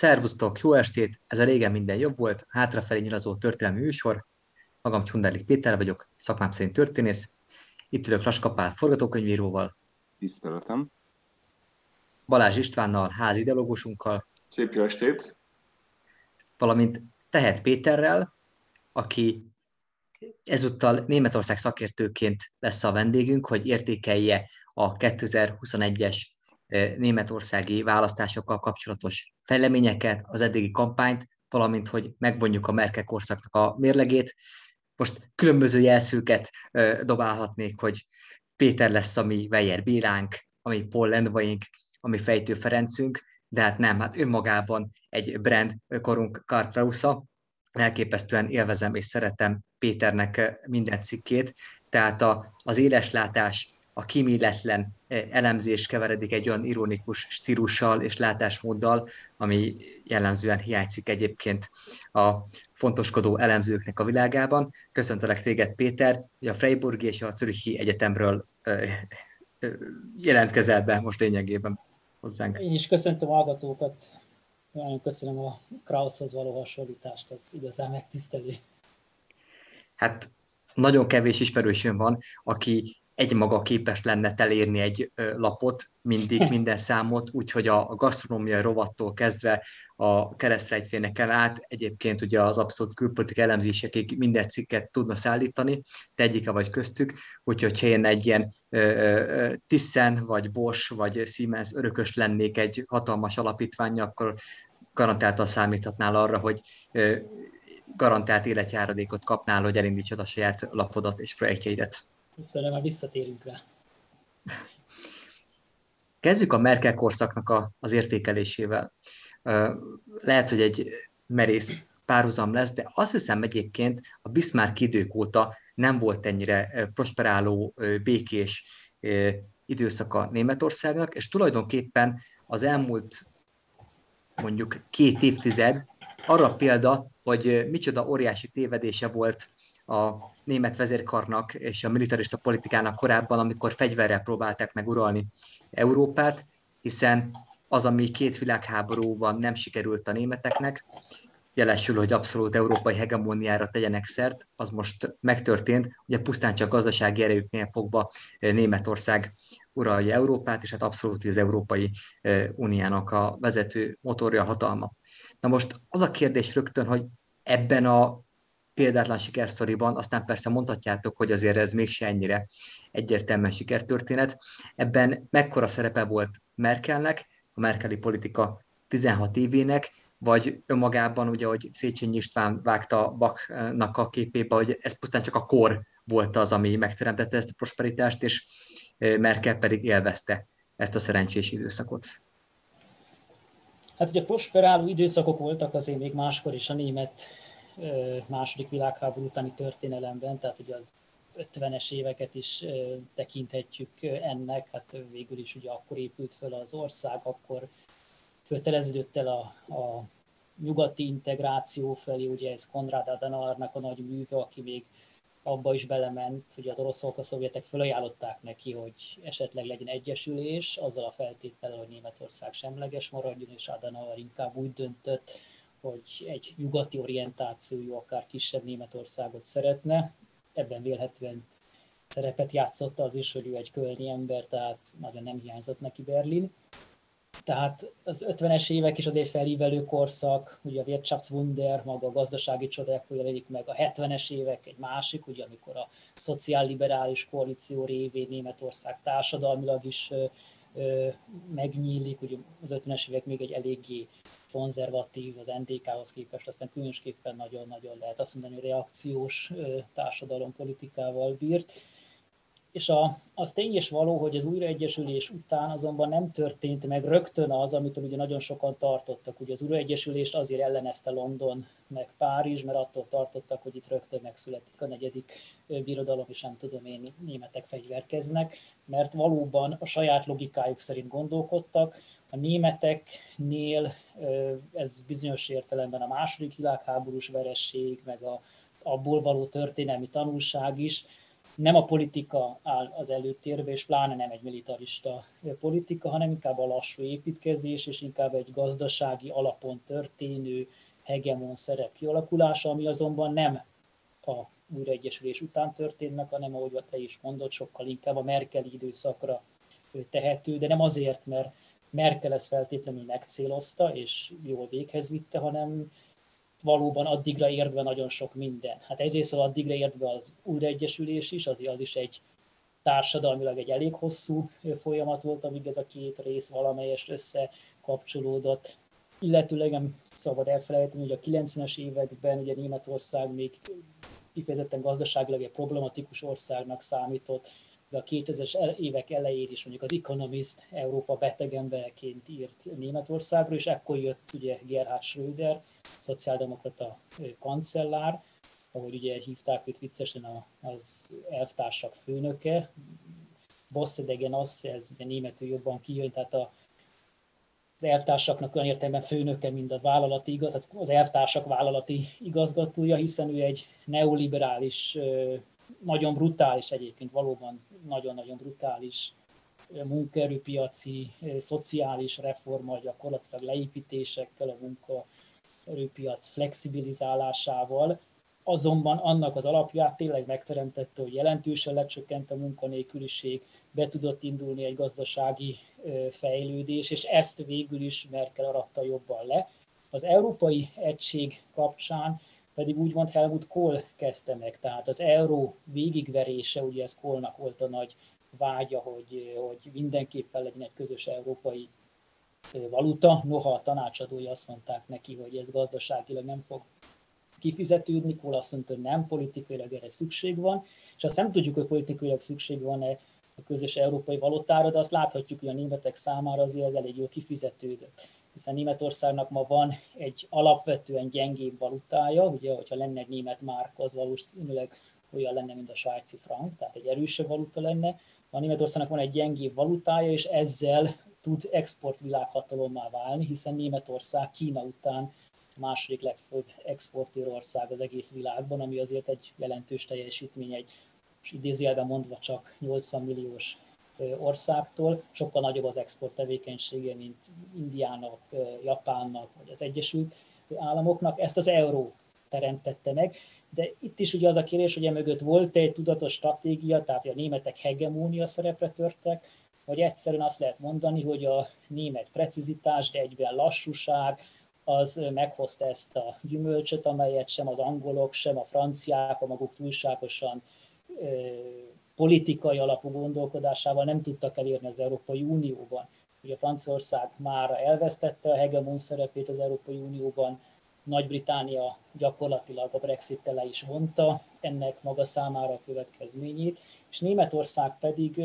Szervusztok, jó estét! Ez a régen minden jobb volt, hátrafelé nyilazó történelmi műsor. Magam Csunderlik Péter vagyok, szakmám szerint történész. Itt ülök Laskapál forgatókönyvíróval. Tiszteletem. Balázs Istvánnal, házi ideológusunkkal. Szép jó estét! Valamint Tehet Péterrel, aki ezúttal Németország szakértőként lesz a vendégünk, hogy értékelje a 2021-es németországi választásokkal kapcsolatos fejleményeket, az eddigi kampányt, valamint, hogy megvonjuk a Merkel korszaknak a mérlegét. Most különböző jelszőket dobálhatnék, hogy Péter lesz a mi Weyer Bélánk, ami Paul Lendvaink, ami Fejtő Ferencünk, de hát nem, hát önmagában egy brand korunk Karprausza, elképesztően élvezem és szeretem Péternek minden cikkét, tehát a, az éleslátás, a kimilletlen eh, elemzés keveredik egy olyan ironikus stílussal és látásmóddal, ami jellemzően hiányzik egyébként a fontoskodó elemzőknek a világában. Köszöntelek téged, Péter, hogy a Freiburgi és a Zürichi Egyetemről eh, eh, jelentkezel be most lényegében hozzánk. Én is köszöntöm a hallgatókat, nagyon köszönöm a Krauszhoz való hasonlítást, az igazán megtisztelő. Hát nagyon kevés ismerősöm van, aki egymaga képes lenne telérni egy lapot, mindig minden számot, úgyhogy a, a gasztronómia rovattól kezdve a keresztrejtféneken át, egyébként ugye az abszolút külpolitik elemzésekig minden cikket tudna szállítani, te egyike vagy köztük, úgyhogy ha én egy ilyen Tiszen, vagy Bosch, vagy Siemens örökös lennék egy hatalmas alapítvány, akkor garantáltan számíthatnál arra, hogy garantált életjáradékot kapnál, hogy elindítsad a saját lapodat és projektjeidet. Szerintem már visszatérünk rá. Kezdjük a Merkel korszaknak a, az értékelésével. Lehet, hogy egy merész párhuzam lesz, de azt hiszem egyébként a Bismarck idők óta nem volt ennyire prosperáló, békés időszaka Németországnak, és tulajdonképpen az elmúlt mondjuk két évtized arra példa, hogy micsoda óriási tévedése volt a német vezérkarnak és a militarista politikának korábban, amikor fegyverrel próbálták meg uralni Európát, hiszen az, ami két világháborúban nem sikerült a németeknek, jelesül, hogy abszolút európai hegemóniára tegyenek szert, az most megtörtént, ugye pusztán csak gazdasági erejüknél fogva Németország uralja Európát, és hát abszolút az Európai Uniának a vezető motorja, hatalma. Na most az a kérdés rögtön, hogy ebben a példátlan sikersztoriban, aztán persze mondhatjátok, hogy azért ez mégse ennyire egyértelműen sikertörténet. Ebben mekkora szerepe volt Merkelnek, a merkeli politika 16 évének, vagy önmagában, ugye, hogy Széchenyi István vágta Baknak a képébe, hogy ez pusztán csak a kor volt az, ami megteremtette ezt a prosperitást, és Merkel pedig élvezte ezt a szerencsés időszakot. Hát ugye prosperáló időszakok voltak azért még máskor is a német második világháború utáni történelemben, tehát ugye az 50-es éveket is tekinthetjük ennek, hát végül is ugye akkor épült föl az ország, akkor köteleződött el a, a nyugati integráció felé, ugye ez Konrad Adenauernak a nagy műve, aki még abba is belement, hogy az oroszok, a szovjetek felajánlották neki, hogy esetleg legyen egyesülés, azzal a feltétellel, hogy Németország semleges maradjon, és Adenauer inkább úgy döntött, hogy egy nyugati orientációjú, akár kisebb Németországot szeretne. Ebben vélhetően szerepet játszotta az is, hogy ő egy kölni ember, tehát nagyon nem hiányzott neki Berlin. Tehát az 50-es évek is azért felívelő korszak, ugye a Wirtschaftswunder, maga a gazdasági csodák jelenik meg, a 70-es évek egy másik, ugye amikor a szociálliberális koalíció révén Németország társadalmilag is ö, ö, megnyílik, ugye az 50-es évek még egy eléggé konzervatív az NDK-hoz képest, aztán különösképpen nagyon-nagyon lehet azt mondani, reakciós társadalompolitikával bírt. És a, az tény is való, hogy az újraegyesülés után azonban nem történt meg rögtön az, amit ugye nagyon sokan tartottak. Ugye az újraegyesülést azért ellenezte London meg Párizs, mert attól tartottak, hogy itt rögtön megszületik a negyedik birodalom, és nem tudom én, németek fegyverkeznek, mert valóban a saját logikájuk szerint gondolkodtak, a németeknél ez bizonyos értelemben a második világháborús veresség, meg a, abból való történelmi tanulság is. Nem a politika áll az előtérbe, és pláne nem egy militarista politika, hanem inkább a lassú építkezés, és inkább egy gazdasági alapon történő hegemon szerep kialakulása, ami azonban nem a újraegyesülés után történt meg, hanem ahogy te is mondod, sokkal inkább a Merkeli időszakra tehető, de nem azért, mert Merkel ezt feltétlenül megcélozta és jól véghez vitte, hanem valóban addigra értve nagyon sok minden. Hát egyrészt addigra értve az újraegyesülés is, az, az is egy társadalmilag egy elég hosszú folyamat volt, amíg ez a két rész valamelyest összekapcsolódott. Illetőleg nem szabad elfelejteni, hogy a 90-es években ugye Németország még kifejezetten gazdaságilag egy problematikus országnak számított, de a 2000-es évek elején is mondjuk az Economist Európa beteg írt Németországról, és ekkor jött ugye Gerhard Schröder, szociáldemokrata kancellár, ahogy ugye hívták őt viccesen az elvtársak főnöke, Bosszedegen az, ez ugye németül jobban kijön, tehát a, az elvtársaknak olyan értelemben főnöke, mint a vállalati igaz, tehát az elvtársak vállalati igazgatója, hiszen ő egy neoliberális, nagyon brutális egyébként, valóban nagyon-nagyon brutális munkaerőpiaci, szociális reforma, gyakorlatilag leépítésekkel, a munkaerőpiac flexibilizálásával, azonban annak az alapját tényleg megteremtette, hogy jelentősen lecsökkent a munkanélküliség, be tudott indulni egy gazdasági fejlődés, és ezt végül is Merkel aratta jobban le. Az Európai Egység kapcsán pedig úgymond Helmut Kohl kezdte meg, tehát az euró végigverése, ugye ez Kohlnak volt a nagy vágya, hogy, hogy mindenképpen legyen egy közös európai valuta, noha a tanácsadói azt mondták neki, hogy ez gazdaságilag nem fog kifizetődni, Kohl azt mondta, hogy nem, politikailag erre szükség van, és azt nem tudjuk, hogy politikailag szükség van-e a közös európai valutára, de azt láthatjuk, hogy a németek számára azért ez elég jól kifizetődött hiszen Németországnak ma van egy alapvetően gyengébb valutája, ugye, hogyha lenne egy német márka, az valószínűleg olyan lenne, mint a svájci frank, tehát egy erősebb valuta lenne. A Németországnak van egy gyengébb valutája, és ezzel tud exportvilághatalommá válni, hiszen Németország Kína után a második legfőbb exportőrország az egész világban, ami azért egy jelentős teljesítmény, egy és idézőjelben mondva csak 80 milliós országtól, sokkal nagyobb az export tevékenysége, mint Indiának, Japánnak, vagy az Egyesült Államoknak. Ezt az euró teremtette meg, de itt is ugye az a kérdés, hogy emögött volt egy tudatos stratégia, tehát a németek hegemónia szerepre törtek, vagy egyszerűen azt lehet mondani, hogy a német precizitás, de egyben lassúság, az meghozta ezt a gyümölcsöt, amelyet sem az angolok, sem a franciák a maguk túlságosan politikai alapú gondolkodásával nem tudtak elérni az Európai Unióban. Ugye Franciaország már elvesztette a hegemon szerepét az Európai Unióban, Nagy-Británia gyakorlatilag a brexit le is vonta ennek maga számára a következményét, és Németország pedig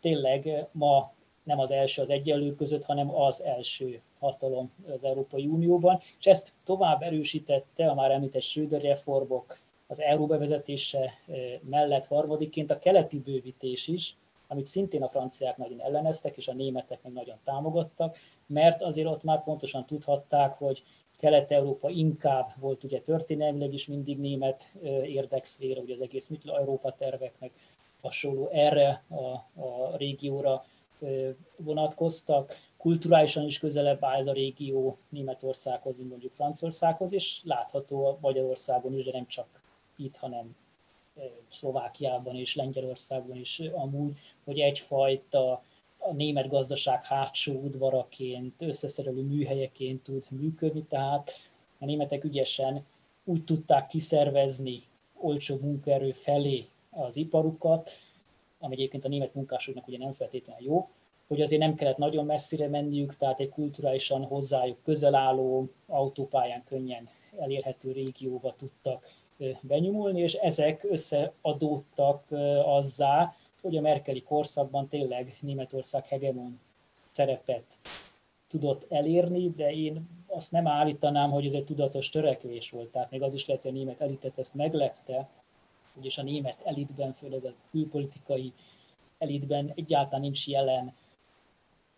tényleg ma nem az első az egyenlő között, hanem az első hatalom az Európai Unióban, és ezt tovább erősítette a már említett Schröder reformok, az euró bevezetése mellett harmadikként a keleti bővítés is, amit szintén a franciák nagyon elleneztek, és a németek meg nagyon támogattak, mert azért ott már pontosan tudhatták, hogy Kelet-Európa inkább volt ugye történelmileg is mindig német érdekszféra, ugye az egész Mittel-Európa terveknek hasonló erre a, a régióra vonatkoztak. Kulturálisan is közelebb áll ez a régió Németországhoz, mint mondjuk Franciaországhoz, és látható a Magyarországon is, de nem csak itt, hanem Szlovákiában és Lengyelországban is amúgy, hogy egyfajta a német gazdaság hátsó udvaraként, összeszerelő műhelyeként tud működni, tehát a németek ügyesen úgy tudták kiszervezni olcsó munkaerő felé az iparukat, ami egyébként a német munkásoknak ugye nem feltétlenül jó, hogy azért nem kellett nagyon messzire menniük, tehát egy kulturálisan hozzájuk közel álló, autópályán könnyen elérhető régióba tudtak benyomulni, és ezek összeadódtak azzá, hogy a Merkeli korszakban tényleg Németország hegemon szerepet tudott elérni, de én azt nem állítanám, hogy ez egy tudatos törekvés volt. Tehát még az is lehet, hogy a német elitet ezt meglepte, ugyanis a német elitben, főleg a külpolitikai elitben egyáltalán nincs jelen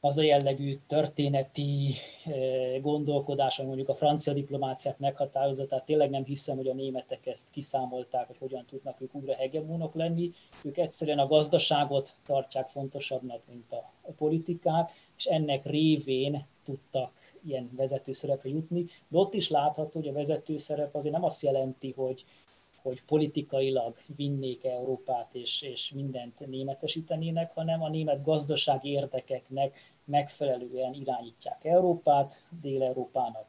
az a jellegű történeti eh, gondolkodás, ami mondjuk a francia diplomáciát meghatározza, tehát tényleg nem hiszem, hogy a németek ezt kiszámolták, hogy hogyan tudnak ők újra hegemónok lenni. Ők egyszerűen a gazdaságot tartják fontosabbnak, mint a, politikát, és ennek révén tudtak ilyen vezető szerepre jutni. De ott is látható, hogy a vezető szerep azért nem azt jelenti, hogy, hogy politikailag vinnék Európát és, és mindent németesítenének, hanem a német gazdasági érdekeknek megfelelően irányítják Európát, Dél-Európának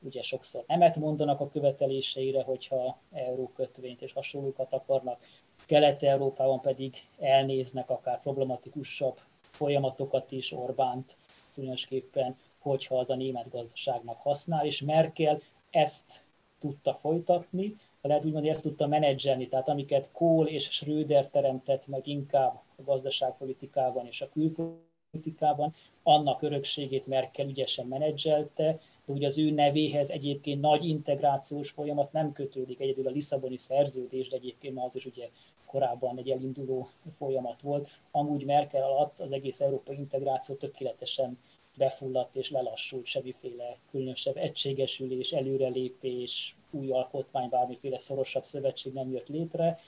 ugye sokszor nemet mondanak a követeléseire, hogyha eurókötvényt és hasonlókat akarnak, Kelet-Európában pedig elnéznek akár problematikusabb folyamatokat is, Orbánt különösképpen, hogyha az a német gazdaságnak használ, és Merkel ezt tudta folytatni, lehet úgy mondani, ezt tudta menedzselni, tehát amiket Kohl és Schröder teremtett meg inkább a gazdaságpolitikában és a külpolitikában, annak örökségét Merkel ügyesen menedzselte, de ugye az ő nevéhez egyébként nagy integrációs folyamat nem kötődik, egyedül a Lisszaboni szerződés, de egyébként az is ugye korábban egy elinduló folyamat volt. Amúgy Merkel alatt az egész európai integráció tökéletesen befulladt és lelassult, semmiféle különösebb egységesülés, előrelépés, új alkotmány, bármiféle szorosabb szövetség nem jött létre,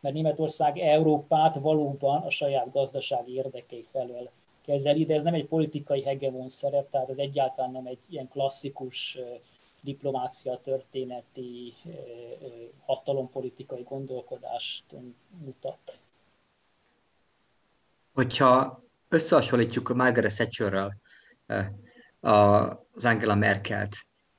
mert Németország Európát valóban a saját gazdasági érdekei felől kezeli, de ez nem egy politikai hegemon szerep, tehát ez egyáltalán nem egy ilyen klasszikus diplomácia történeti hatalompolitikai gondolkodást mutat. Hogyha összehasonlítjuk a Margaret Thatcherrel az Angela Merkelt,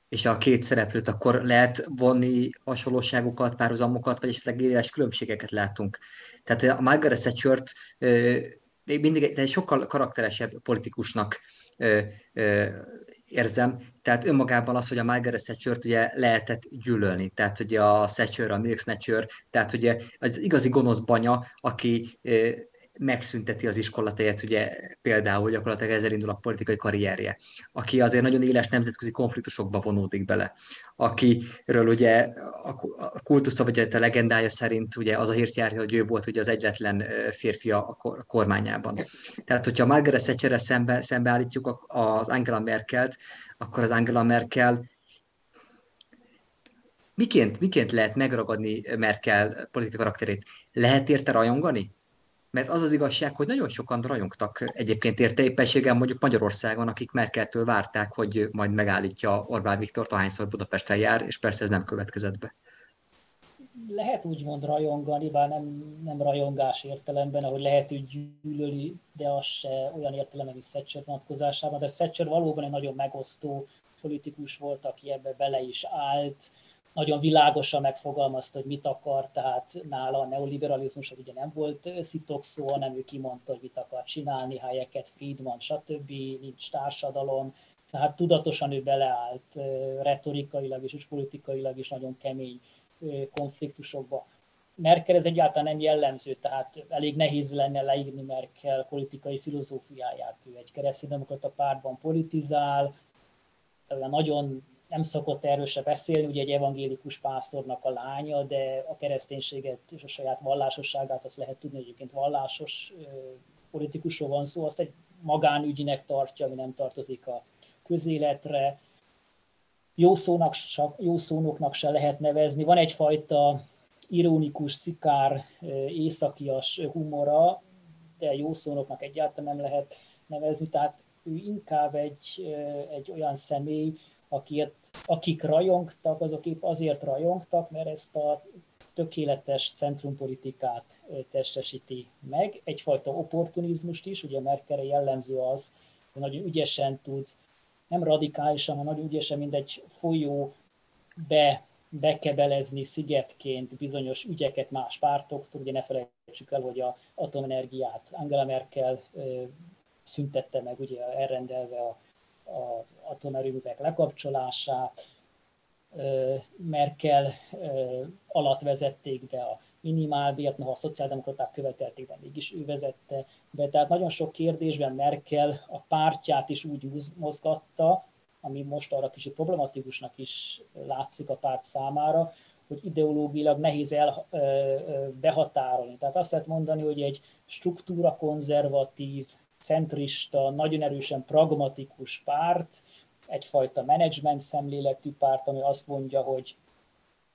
és a két szereplőt, akkor lehet vonni hasonlóságokat, párhuzamokat, vagy esetleg éles különbségeket látunk. Tehát a Margaret Thatcher-t még mindig egy sokkal karakteresebb politikusnak érzem. Tehát önmagában az, hogy a Margaret thatcher ugye lehetett gyűlölni. Tehát ugye a Thatcher, a Milk Snatcher, tehát ugye az igazi gonosz banya, aki megszünteti az iskolatáját, ugye például gyakorlatilag ezzel indul a politikai karrierje, aki azért nagyon éles nemzetközi konfliktusokba vonódik bele, akiről ugye a kultusza vagy a legendája szerint ugye az a hírt jár, hogy ő volt ugye az egyetlen férfi a kormányában. Tehát, hogyha Margaret Thatcherre szembe, szembeállítjuk az Angela Merkelt, akkor az Angela Merkel miként, miként lehet megragadni Merkel politikai karakterét? Lehet érte rajongani? Mert az az igazság, hogy nagyon sokan rajongtak egyébként érte éppenséggel mondjuk Magyarországon, akik Merkeltől várták, hogy majd megállítja Orbán Viktor, ahányszor Budapesten jár, és persze ez nem következett be. Lehet úgymond rajongani, bár nem, nem rajongás értelemben, ahogy lehet úgy gyűlöli, de az se olyan értelemben, mint Thatcher vonatkozásában, de Thatcher valóban egy nagyon megosztó politikus volt, aki ebbe bele is állt, nagyon világosan megfogalmazta, hogy mit akar, tehát nála a neoliberalizmus az ugye nem volt szitokszó, hanem ő kimondta, hogy mit akar csinálni, helyeket, Friedman, stb., nincs társadalom, tehát tudatosan ő beleállt retorikailag és politikailag is nagyon kemény konfliktusokba. Merkel ez egyáltalán nem jellemző, tehát elég nehéz lenne leírni Merkel politikai filozófiáját. Ő egy kereszténydemokrata pártban politizál, nagyon nem szokott erről se beszélni, ugye egy evangélikus pásztornak a lánya, de a kereszténységet és a saját vallásosságát azt lehet tudni, hogy egyébként vallásos politikusról van szó, azt egy magánügynek tartja, ami nem tartozik a közéletre. Jó, szónak, jó szónoknak se lehet nevezni. Van egyfajta ironikus, szikár, északias humora, de jó szónoknak egyáltalán nem lehet nevezni, tehát ő inkább egy, egy olyan személy, akik, akik rajongtak, azok épp azért rajongtak, mert ezt a tökéletes centrumpolitikát testesíti meg, egyfajta opportunizmust is, ugye Merkelre jellemző az, hogy nagyon ügyesen tud, nem radikálisan, hanem nagyon ügyesen, mint egy folyó be, bekebelezni szigetként bizonyos ügyeket más pártoktól. Ugye ne felejtsük el, hogy a atomenergiát Angela Merkel szüntette meg, ugye elrendelve a az atomerőművek lekapcsolását, Merkel alatt vezették be a minimálbért, noha a szociáldemokraták követelték, de mégis ő vezette be. Tehát nagyon sok kérdésben Merkel a pártját is úgy mozgatta, ami most arra kicsit problematikusnak is látszik a párt számára, hogy ideológilag nehéz el, behatárolni. Tehát azt lehet mondani, hogy egy struktúra konzervatív centrista, nagyon erősen pragmatikus párt, egyfajta menedzsment szemléletű párt, ami azt mondja, hogy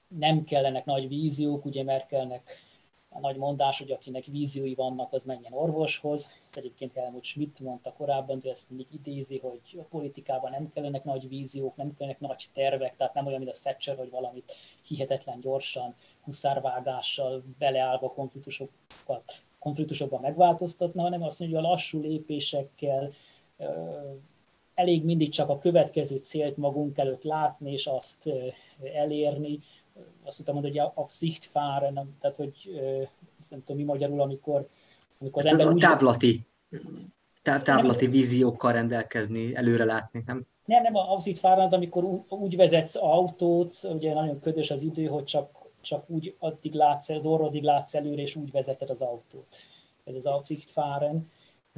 nem kellenek nagy víziók, ugye Merkelnek a nagy mondás, hogy akinek víziói vannak, az menjen orvoshoz. Ezt egyébként Helmut Schmidt mondta korábban, de ezt mindig idézi, hogy a politikában nem kellenek nagy víziók, nem kellenek nagy tervek, tehát nem olyan, mint a Thatcher, hogy valamit hihetetlen gyorsan, huszárvágással beleállva konfliktusokat, konfliktusokban megváltoztatna, hanem azt mondja, hogy a lassú lépésekkel elég mindig csak a következő célt magunk előtt látni, és azt elérni, azt tudom mondani, hogy a Sichtfahren, tehát hogy nem tudom mi magyarul, amikor, amikor az hát ember úgy... Táblati, táv, táblati nem, víziókkal rendelkezni, előre látni, nem? Nem, nem, a Sichtfahren az, amikor úgy vezetsz autót, ugye nagyon ködös az idő, hogy csak, csak úgy addig látsz, az orrodig látsz előre, és úgy vezeted az autót. Ez az Aufsichtfahren.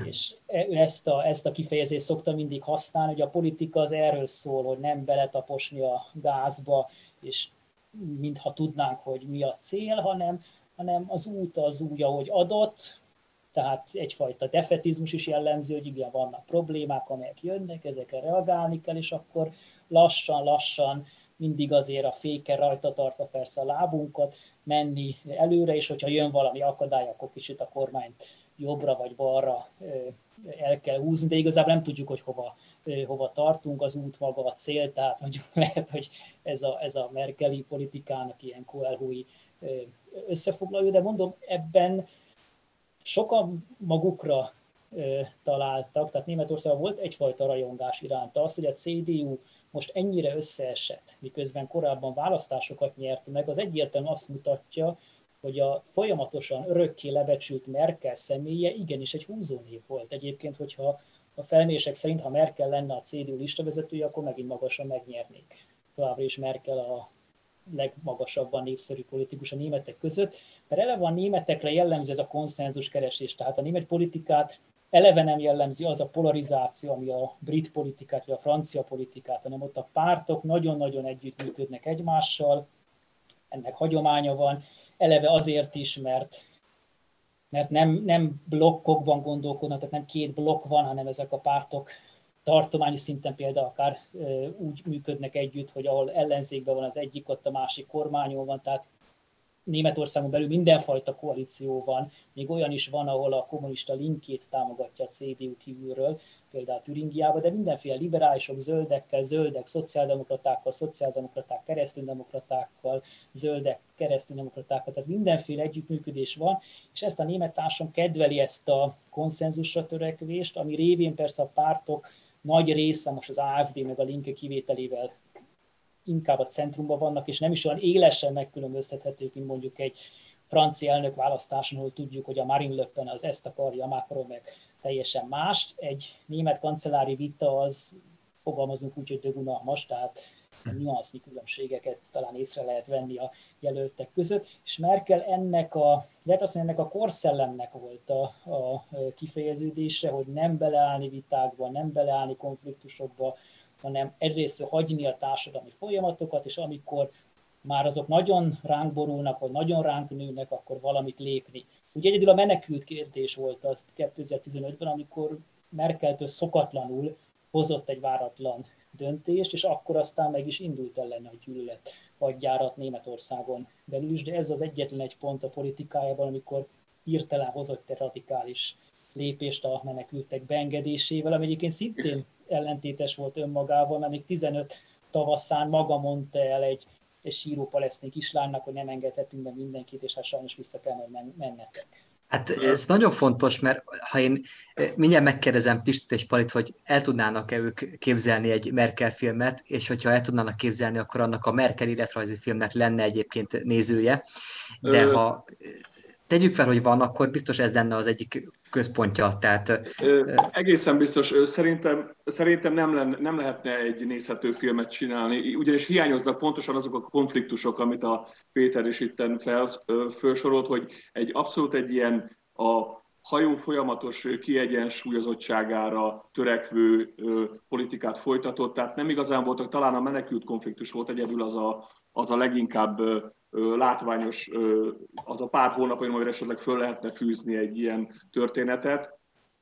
És e, ezt a, ezt a kifejezést szokta mindig használni, hogy a politika az erről szól, hogy nem beletaposni a gázba, és mintha tudnánk, hogy mi a cél, hanem, hanem az út az úgy, ahogy adott, tehát egyfajta defetizmus is jellemző, hogy igen, vannak problémák, amelyek jönnek, ezekre reagálni kell, és akkor lassan-lassan mindig azért a féke rajta tartva persze a lábunkat, menni előre, és hogyha jön valami akadály, akkor kicsit a kormányt jobbra vagy balra el kell húzni, de igazából nem tudjuk, hogy hova, hova tartunk, az út maga a cél, tehát mondjuk lehet, hogy ez a, ez a merkeli politikának ilyen koelhúi összefoglaló, de mondom, ebben sokan magukra találtak, tehát Németországban volt egyfajta rajongás iránta. Az, hogy a CDU most ennyire összeesett, miközben korábban választásokat nyert meg, az egyértelműen azt mutatja, hogy a folyamatosan örökké lebecsült Merkel személye igenis egy húzónév volt. Egyébként, hogyha a felmérések szerint, ha Merkel lenne a CDU listavezetője, akkor megint magasan megnyernék. Továbbra is Merkel a legmagasabban népszerű politikus a németek között, mert eleve a németekre jellemző ez a konszenzus keresés. Tehát a német politikát eleve nem jellemzi az a polarizáció, ami a brit politikát vagy a francia politikát, hanem ott a pártok nagyon-nagyon együttműködnek egymással, ennek hagyománya van, eleve azért is, mert mert nem, nem blokkokban gondolkodnak, tehát nem két blokk van, hanem ezek a pártok tartományi szinten például akár úgy működnek együtt, hogy ahol ellenzékben van az egyik, ott a másik kormányon van, tehát Németországon belül mindenfajta koalíció van, még olyan is van, ahol a kommunista linkét támogatja a CDU kívülről, például Türingiában, de mindenféle liberálisok, zöldekkel, zöldek, szociáldemokratákkal, szociáldemokraták, kereszténydemokratákkal, zöldek, kereszténydemokratákkal, tehát mindenféle együttműködés van, és ezt a német társadalom kedveli ezt a konszenzusra törekvést, ami révén persze a pártok nagy része, most az AFD meg a Linke kivételével inkább a centrumban vannak, és nem is olyan élesen megkülönböztethetők, mint mondjuk egy francia elnök választáson, ahol tudjuk, hogy a Marine Le Pen az ezt akarja, a Macron meg teljesen mást. Egy német kancellári vita az fogalmazunk úgy, hogy dögunalmas, tehát nüansznyi különbségeket talán észre lehet venni a jelöltek között, és Merkel ennek a, lehet azt mondani, ennek a korszellemnek volt a, a kifejeződése, hogy nem beleállni vitákba, nem beleállni konfliktusokba, hanem egyrészt hagyni a társadalmi folyamatokat, és amikor már azok nagyon ránk borulnak, vagy nagyon ránk nőnek, akkor valamit lépni. Ugye egyedül a menekült kérdés volt az 2015-ben, amikor Merkeltől szokatlanul hozott egy váratlan döntést, és akkor aztán meg is indult ellene a gyűlölet hadjárat Németországon belül is, de ez az egyetlen egy pont a politikájában, amikor hirtelen hozott egy radikális lépést a menekültek beengedésével, ami egyébként szintén ellentétes volt önmagával, mert még 15 tavaszán maga mondta el egy, egy síró palesztin kislánynak, hogy nem engedhetünk be mindenkit, és hát sajnos vissza kell majd mennetek. Hát ez nagyon fontos, mert ha én eh, mindjárt megkérdezem Pistit és Palit, hogy el tudnának-e ők képzelni egy Merkel filmet, és hogyha el tudnának képzelni, akkor annak a Merkel életrajzi filmnek lenne egyébként nézője, de ha tegyük fel, hogy van, akkor biztos ez lenne az egyik központja. Tehát, Ö, egészen biztos. Szerintem, szerintem nem, lenne, nem lehetne egy nézhető filmet csinálni, ugyanis hiányoznak pontosan azok a konfliktusok, amit a Péter is itten fel, felsorolt, hogy egy abszolút egy ilyen a hajó folyamatos kiegyensúlyozottságára törekvő politikát folytatott, tehát nem igazán voltak, talán a menekült konfliktus volt egyedül az a, az a leginkább látványos az a pár hónap, amire esetleg föl lehetne fűzni egy ilyen történetet.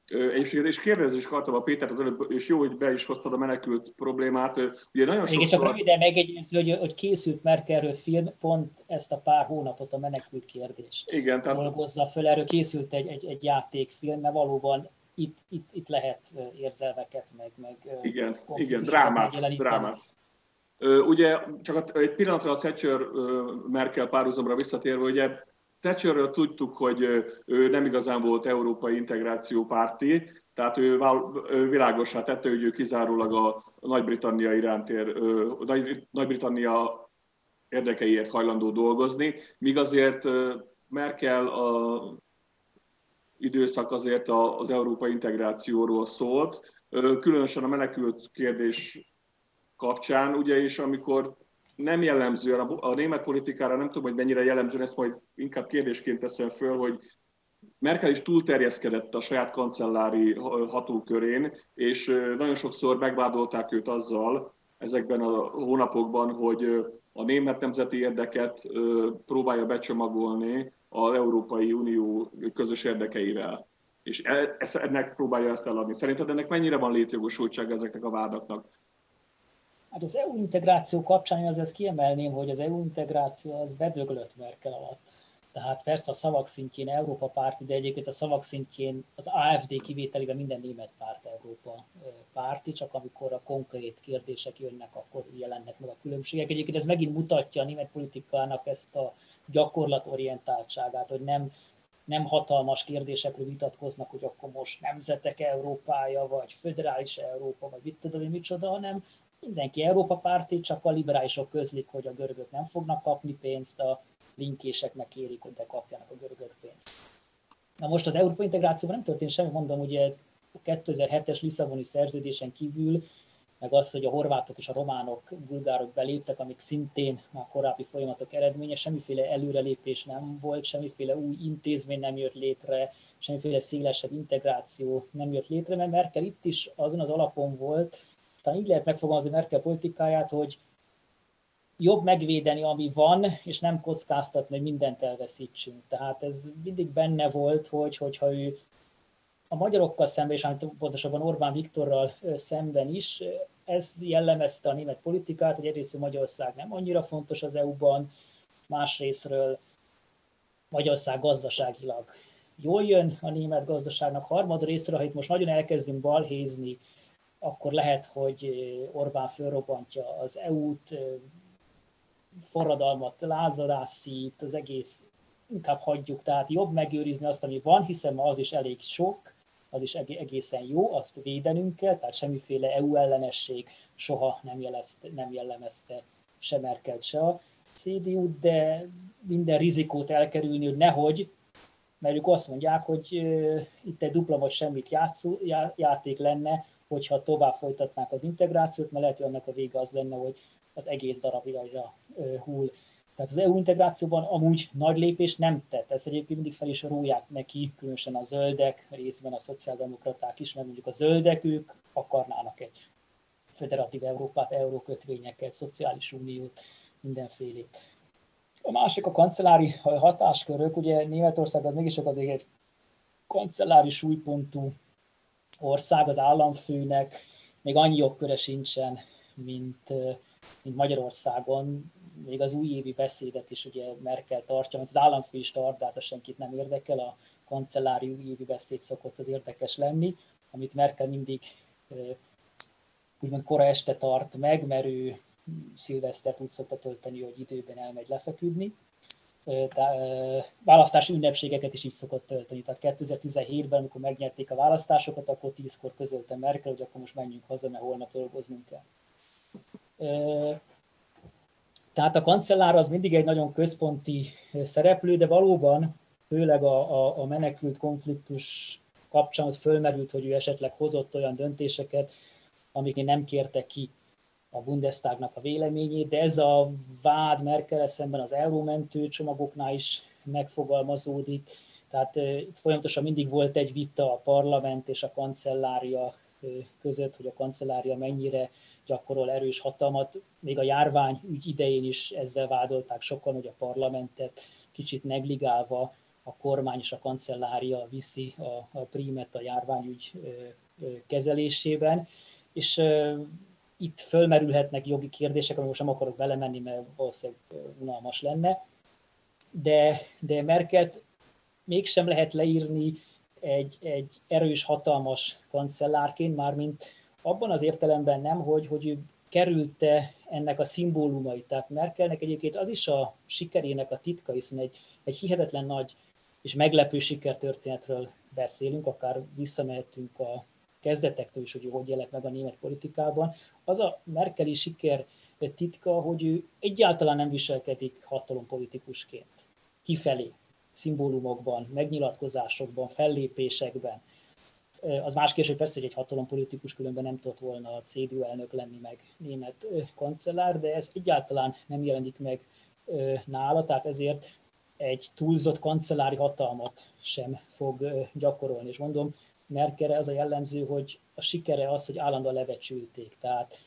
Egyébként és kérdezni is akartam a Pétert az előbb, és jó, hogy be is hoztad a menekült problémát. Ugye nagyon sokszor... Igen, csak röviden megegyezni, hogy, hogy készült Merkelről film, pont ezt a pár hónapot a menekült kérdést Igen, tehát... dolgozza föl. Erről készült egy, egy, egy játékfilm, mert valóban itt, itt, itt lehet érzelmeket, meg, meg igen, igen, drámát, drámát. Ugye csak egy pillanatra a Thatcher Merkel párhuzamra visszatérve, ugye Thatcherről tudtuk, hogy ő nem igazán volt európai integráció párti, tehát ő világosá tette, hogy ő kizárólag a Nagy-Britannia iránt ér, Nagy-Britannia érdekeiért hajlandó dolgozni, míg azért Merkel a időszak azért az európai integrációról szólt, különösen a menekült kérdés kapcsán, ugye is amikor nem jellemző, a, német politikára nem tudom, hogy mennyire jellemző, ezt majd inkább kérdésként teszem föl, hogy Merkel is túlterjeszkedett a saját kancellári hatókörén, és nagyon sokszor megvádolták őt azzal ezekben a hónapokban, hogy a német nemzeti érdeket próbálja becsomagolni az Európai Unió közös érdekeivel. És e, ennek próbálja ezt eladni. Szerinted ennek mennyire van létjogosultság ezeknek a vádaknak? Hát az EU integráció kapcsán én azért kiemelném, hogy az EU integráció az bedöglött Merkel alatt. Tehát persze a szavak szintjén Európa párti, de egyébként a szavak szintjén az AFD kivételével minden német párt Európa párti, csak amikor a konkrét kérdések jönnek, akkor jelennek meg a különbségek. Egyébként ez megint mutatja a német politikának ezt a gyakorlatorientáltságát, hogy nem, nem hatalmas kérdésekről vitatkoznak, hogy akkor most nemzetek Európája, vagy föderális Európa, vagy mit tudom én micsoda, hanem mindenki Európa párti, csak a liberálisok közlik, hogy a görögök nem fognak kapni pénzt, a linkések meg kérik, hogy de kapjanak a görögök pénzt. Na most az Európa integrációban nem történt semmi, mondom, ugye a 2007-es Lisszaboni szerződésen kívül, meg az, hogy a horvátok és a románok, bulgárok beléptek, amik szintén a korábbi folyamatok eredménye, semmiféle előrelépés nem volt, semmiféle új intézmény nem jött létre, semmiféle szélesebb integráció nem jött létre, mert Merkel itt is azon az alapon volt, talán így lehet megfogalmazni Merkel politikáját, hogy jobb megvédeni, ami van, és nem kockáztatni, hogy mindent elveszítsünk. Tehát ez mindig benne volt, hogy, hogyha ő a magyarokkal szemben, és pontosabban Orbán Viktorral szemben is, ez jellemezte a német politikát, hogy egyrészt Magyarország nem annyira fontos az EU-ban, másrésztről Magyarország gazdaságilag jól jön a német gazdaságnak, harmad részről, ha itt most nagyon elkezdünk balhézni akkor lehet, hogy Orbán fölrobbantja az EU-t, forradalmat lázadásít, az egész inkább hagyjuk, tehát jobb megőrizni azt, ami van, hiszen ma az is elég sok, az is egészen jó, azt védenünk kell, tehát semmiféle EU ellenesség soha nem, jelezte, nem jellemezte se Merkel, se a CDU, de minden rizikót elkerülni, hogy nehogy, mert ők azt mondják, hogy itt egy dupla vagy semmit játszó, játék lenne, hogyha tovább folytatnák az integrációt, mert lehet, hogy annak a vége az lenne, hogy az egész darabjaira hull. Tehát az EU integrációban amúgy nagy lépés nem tett. Ezt egyébként mindig fel is róják neki, különösen a zöldek, részben a szociáldemokraták is, mert mondjuk a zöldek ők akarnának egy federatív Európát, eurókötvényeket, szociális uniót, mindenfélét. A másik a kancellári hatáskörök, ugye Németország az mégis azért egy kancellári súlypontú ország, az államfőnek még annyi jogköre sincsen, mint, mint Magyarországon. Még az újévi beszédet is ugye Merkel tartja, mert az államfő is tart, de hát senkit nem érdekel, a kancellári újévi beszéd szokott az érdekes lenni, amit Merkel mindig úgymond kora este tart meg, mert ő szilvesztert úgy szokta tölteni, hogy időben elmegy lefeküdni választási ünnepségeket is így szokott tölteni. Tehát 2017-ben, amikor megnyerték a választásokat, akkor tízkor közölte Merkel, hogy akkor most menjünk haza, mert holnap dolgoznunk kell. Tehát a kancellár az mindig egy nagyon központi szereplő, de valóban, főleg a, a, a menekült konfliktus kapcsán fölmerült, hogy ő esetleg hozott olyan döntéseket, amik nem kértek ki a Bundestagnak a véleményét, de ez a vád Merkel szemben az eurómentő csomagoknál is megfogalmazódik. Tehát folyamatosan mindig volt egy vita a parlament és a kancellária között, hogy a kancellária mennyire gyakorol erős hatalmat. Még a járvány ügy idején is ezzel vádolták sokan, hogy a parlamentet kicsit negligálva a kormány és a kancellária viszi a, a prímet a járványügy kezelésében, és itt fölmerülhetnek jogi kérdések, amit most nem akarok belemenni, mert valószínűleg unalmas lenne, de, de Merket mégsem lehet leírni egy, egy erős, hatalmas kancellárként, mármint abban az értelemben nem, hogy, hogy ő kerülte ennek a szimbólumait. Tehát Merkelnek egyébként az is a sikerének a titka, hiszen egy, egy hihetetlen nagy és meglepő sikertörténetről beszélünk, akár visszamehetünk a kezdetektől is, hogy hogy jelent meg a német politikában. Az a merkeli siker titka, hogy ő egyáltalán nem viselkedik hatalompolitikusként kifelé, szimbólumokban, megnyilatkozásokban, fellépésekben. Az más kérdés, hogy persze, hogy egy hatalompolitikus különben nem tudott volna a CDU elnök lenni, meg német kancellár, de ez egyáltalán nem jelenik meg nála, tehát ezért egy túlzott kancellári hatalmat sem fog gyakorolni. És mondom, Merkelre az a jellemző, hogy a sikere az, hogy állandóan levecsülték. Tehát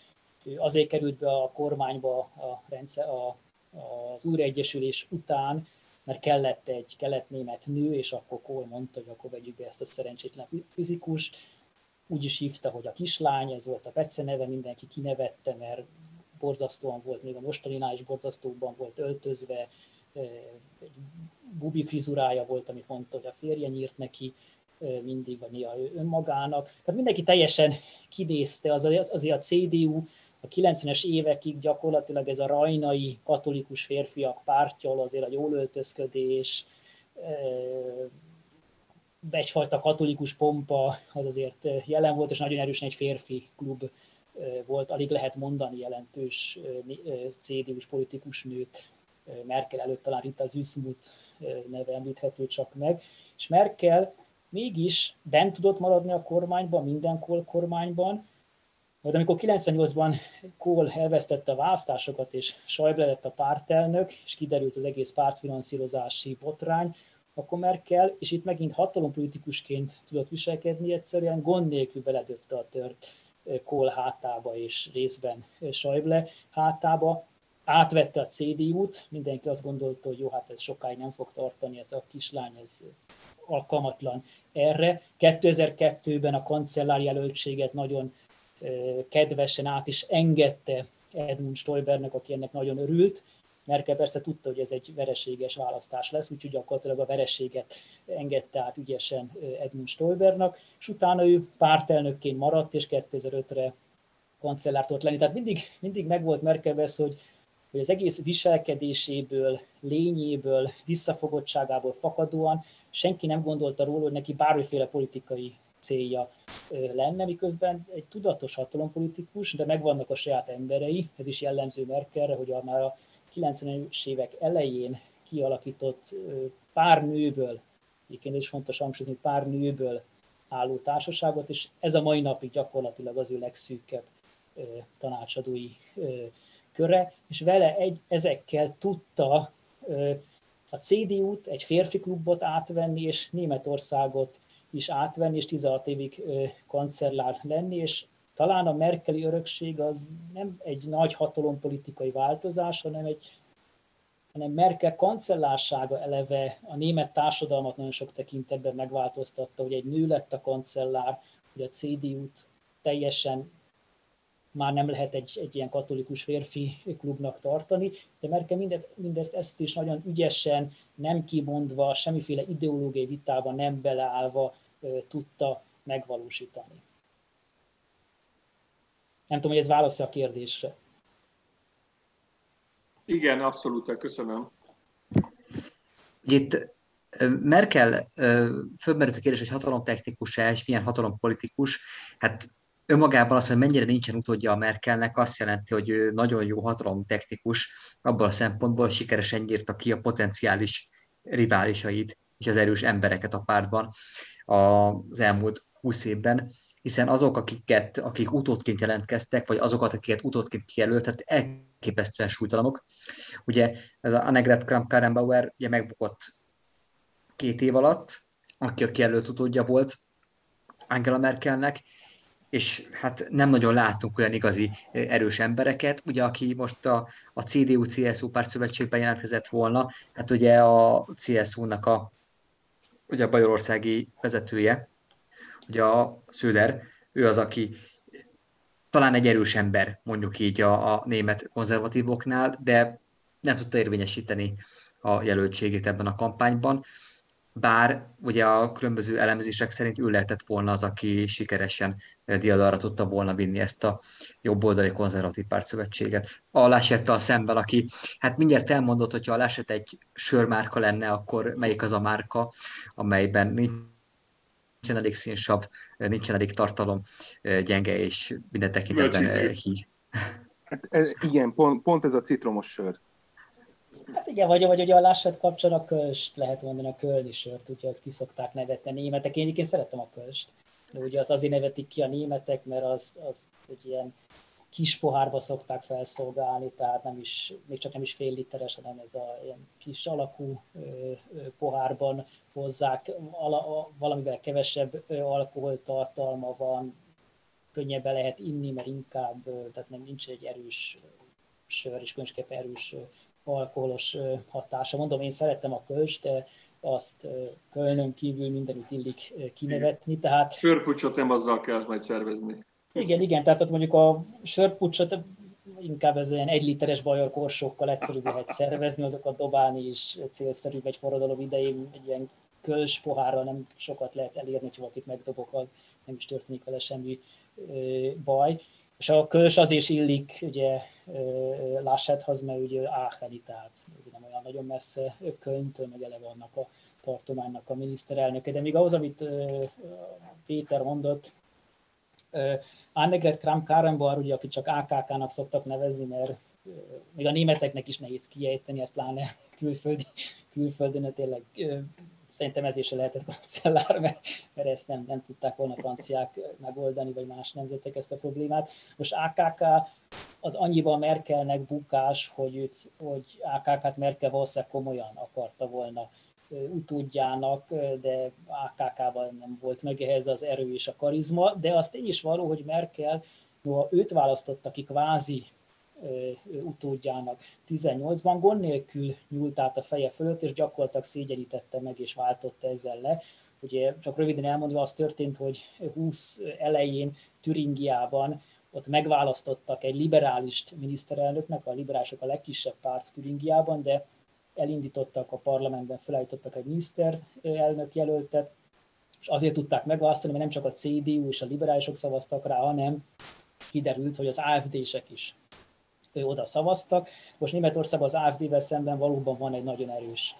azért került be a kormányba a rendszer, a, az újraegyesülés után, mert kellett egy kelet-német nő, és akkor Kohl mondta, hogy akkor vegyük be ezt a szerencsétlen fizikust. Úgy is hívta, hogy a kislány, ez volt a Petsze neve, mindenki kinevette, mert borzasztóan volt, még a mostaninál is borzasztóban volt öltözve, egy bubi frizurája volt, amit mondta, hogy a férje nyírt neki, mindig, vagy néha önmagának. Tehát mindenki teljesen kinézte, az, azért a CDU a 90-es évekig gyakorlatilag ez a rajnai katolikus férfiak pártja, azért a jól öltözködés, egyfajta katolikus pompa az azért jelen volt, és nagyon erősen egy férfi klub volt, alig lehet mondani jelentős CDU-s politikus nőt, Merkel előtt talán Rita Züssmuth neve említhető csak meg, és Merkel mégis bent tudott maradni a kormányban, minden kormányban, majd amikor 98-ban Kohl elvesztette a választásokat, és Schäuble lett a pártelnök, és kiderült az egész pártfinanszírozási botrány, akkor Merkel, és itt megint hatalompolitikusként tudott viselkedni, egyszerűen gond nélkül beledöfte a tört Kohl hátába, és részben Schäuble hátába, átvette a CDU-t, mindenki azt gondolta, hogy jó, hát ez sokáig nem fog tartani, ez a kislány, ez, ez alkalmatlan erre. 2002-ben a kancellár jelöltséget nagyon kedvesen át is engedte Edmund Stoibernek, aki ennek nagyon örült. Merkel persze tudta, hogy ez egy vereséges választás lesz, úgyhogy gyakorlatilag a vereséget engedte át ügyesen Edmund Stoibernak, és utána ő pártelnökként maradt, és 2005-re kancellár tudott lenni. Tehát mindig, mindig megvolt Merkel vesz, hogy hogy az egész viselkedéséből, lényéből, visszafogottságából fakadóan senki nem gondolta róla, hogy neki bármiféle politikai célja lenne, miközben egy tudatos hatalompolitikus, de megvannak a saját emberei, ez is jellemző Merkelre, hogy a már a 90-es évek elején kialakított pár nőből, egyébként is fontos hangsúlyozni, pár nőből álló társaságot, és ez a mai napig gyakorlatilag az ő legszűkebb tanácsadói köre, és vele egy, ezekkel tudta a CDU-t, egy férfi klubot átvenni, és Németországot is átvenni, és 16 évig kancellár lenni, és talán a merkeli örökség az nem egy nagy hatalompolitikai változás, hanem egy hanem Merkel kancellársága eleve a német társadalmat nagyon sok tekintetben megváltoztatta, hogy egy nő lett a kancellár, hogy a CDU-t teljesen már nem lehet egy, egy ilyen katolikus férfi klubnak tartani, de Merkel mindezt, mindezt ezt is nagyon ügyesen, nem kimondva, semmiféle ideológiai vitába nem beleállva tudta megvalósítani. Nem tudom, hogy ez válasz a kérdésre. Igen, abszolút, köszönöm. Itt Merkel fölmerült a kérdés, hogy hatalomtechnikus-e, és milyen hatalompolitikus. Hát önmagában az, hogy mennyire nincsen utódja a Merkelnek, azt jelenti, hogy ő nagyon jó hatalomtechnikus, abban a szempontból sikeresen írta ki a potenciális riválisait és az erős embereket a pártban az elmúlt húsz évben, hiszen azok, akiket, akik utódként jelentkeztek, vagy azokat, akiket utódként kijelölt, tehát elképesztően súlytalanok. Ugye ez a Annegret Kramp-Karrenbauer ugye megbukott két év alatt, aki a kijelölt utódja volt Angela Merkelnek, és hát nem nagyon látunk olyan igazi erős embereket. Ugye, aki most a, a CDU-CSU pártszövetségben jelentkezett volna, hát ugye a CSU-nak a ugye a bajorországi vezetője, ugye a Sződer, ő az, aki talán egy erős ember, mondjuk így a, a német konzervatívoknál, de nem tudta érvényesíteni a jelöltségét ebben a kampányban, bár ugye a különböző elemzések szerint ő lehetett volna az, aki sikeresen diadalra tudta volna vinni ezt a jobboldali konzervatív pártszövetséget. A Laschettel szemben, aki hát mindjárt elmondott, hogyha a Laschet egy sörmárka lenne, akkor melyik az a márka, amelyben nincsen elég színsav, nincsen elég tartalom, gyenge és minden tekintetben hí. Hát, igen, pont, pont ez a citromos sör. Hát igen, vagy, vagy ugye a Laschet kapcsán a kölst lehet mondani, a kölni sört, ugye azt kiszokták nevetni németek. Én egyébként szeretem a kölst, de ugye az azért nevetik ki a németek, mert az, az egy ilyen kis pohárba szokták felszolgálni, tehát nem is, még csak nem is fél literes, hanem ez a ilyen kis alakú ö, ö, pohárban hozzák, ala, a, valamivel kevesebb alkoholtartalma van, könnyebben lehet inni, mert inkább, tehát nem nincs egy erős sör, és különösképpen erős alkoholos hatása. Mondom, én szerettem a kölcs, de azt Kölnön kívül mindenütt illik kinevetni. Tehát... Sörpucsot nem azzal kell majd szervezni. Igen, igen, tehát ott mondjuk a sörpucsot inkább ez olyan egy literes bajor korsokkal egyszerűbb lehet szervezni, azokat dobálni is célszerűbb egy forradalom idején, egy ilyen köls pohárral nem sokat lehet elérni, csak akit megdobok, nem is történik vele semmi baj. És a köls az is illik, ugye Lássethoz, mert ugye Ácheni, tehát nem olyan nagyon messze Kölntől, meg eleve annak a tartománynak a miniszterelnöke. De még ahhoz, amit Péter mondott, Annegret Kramp-Karrenbauer, ugye, aki csak AKK-nak szoktak nevezni, mert még a németeknek is nehéz kiejteni, hát pláne külföldi, külföldön tényleg szerintem ez is lehetett kancellár, mert, mert ezt nem, nem tudták volna franciák megoldani, vagy más nemzetek ezt a problémát. Most AKK az annyiban Merkelnek bukás, hogy, őt, hogy AKK-t Merkel valószínűleg komolyan akarta volna utódjának, de AKK-ban nem volt meg ehhez az erő és a karizma, de azt tény is való, hogy Merkel, no, őt választotta ki kvázi utódjának 18-ban, gond nélkül nyúlt át a feje fölött, és gyakorlatilag szégyenítette meg és váltotta ezzel le. Ugye csak röviden elmondva az történt, hogy 20 elején Türingiában ott megválasztottak egy liberális miniszterelnöknek, a liberálisok a legkisebb párt Türingiában, de elindítottak a parlamentben, felállítottak egy miniszterelnök jelöltet, és azért tudták megválasztani, mert nem csak a CDU és a liberálisok szavaztak rá, hanem kiderült, hogy az AFD-sek is oda szavaztak. Most Németországban az AFD-vel szemben valóban van egy nagyon erős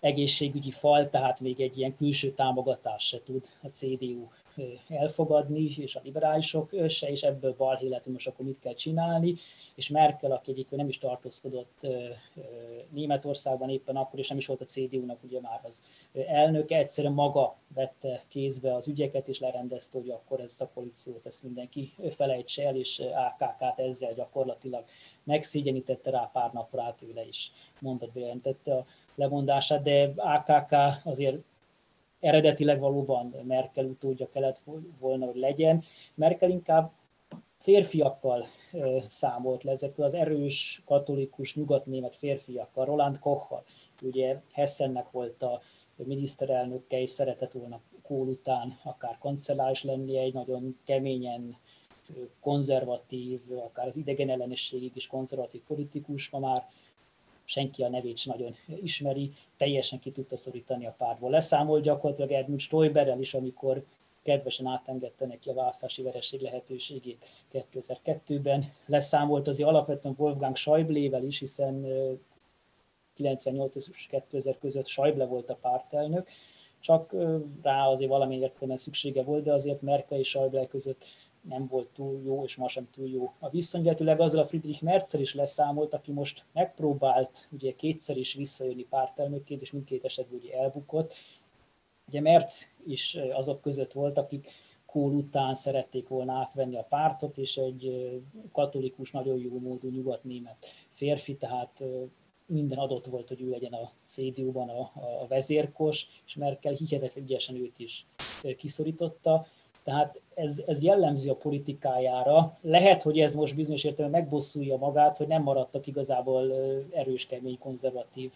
egészségügyi fal, tehát még egy ilyen külső támogatás se tud a CDU elfogadni, és a liberálisok se, és ebből balhé lett, most akkor mit kell csinálni, és Merkel, aki egyébként nem is tartózkodott Németországban éppen akkor, és nem is volt a CDU-nak ugye már az elnöke, egyszerűen maga vette kézbe az ügyeket, és lerendezte, hogy akkor ezt a koalíciót, ezt mindenki felejtse el, és AKK-t ezzel gyakorlatilag megszégyenítette rá pár napra át, ő le is mondott, bejelentette a lemondását, de AKK azért eredetileg valóban Merkel utódja kellett volna, hogy legyen. Merkel inkább férfiakkal számolt le, ezekkel az erős, katolikus, nyugatnémet férfiakkal, Roland Kochal, ugye Hessennek volt a miniszterelnöke, és szeretett volna Kohl után akár kancelláris lenni, egy nagyon keményen konzervatív, akár az idegen ellenességig is konzervatív politikus, ma már senki a nevét sem nagyon ismeri, teljesen ki tudta szorítani a pártból. Leszámolt gyakorlatilag Edmund Stoiberrel is, amikor kedvesen átengedte neki a választási vereség lehetőségét 2002-ben. Leszámolt azért alapvetően Wolfgang Schäublével is, hiszen 98 és 2000 között Schäuble volt a pártelnök, csak rá azért valamilyen értelemben szüksége volt, de azért Merkel és Schäuble között nem volt túl jó, és ma sem túl jó a viszony. Illetőleg azzal a Friedrich Merzer is leszámolt, aki most megpróbált ugye kétszer is visszajönni pártelnökként, és mindkét esetben ugye elbukott. Ugye Merz is azok között volt, akik Kohl után szerették volna átvenni a pártot, és egy katolikus, nagyon jó módú nyugatnémet férfi, tehát minden adott volt, hogy ő legyen a CDU-ban a, a vezérkos, és Merkel hihetetlen ügyesen őt is kiszorította. Tehát ez, ez jellemző a politikájára. Lehet, hogy ez most bizonyos értelemben megbosszulja magát, hogy nem maradtak igazából erős, kemény, konzervatív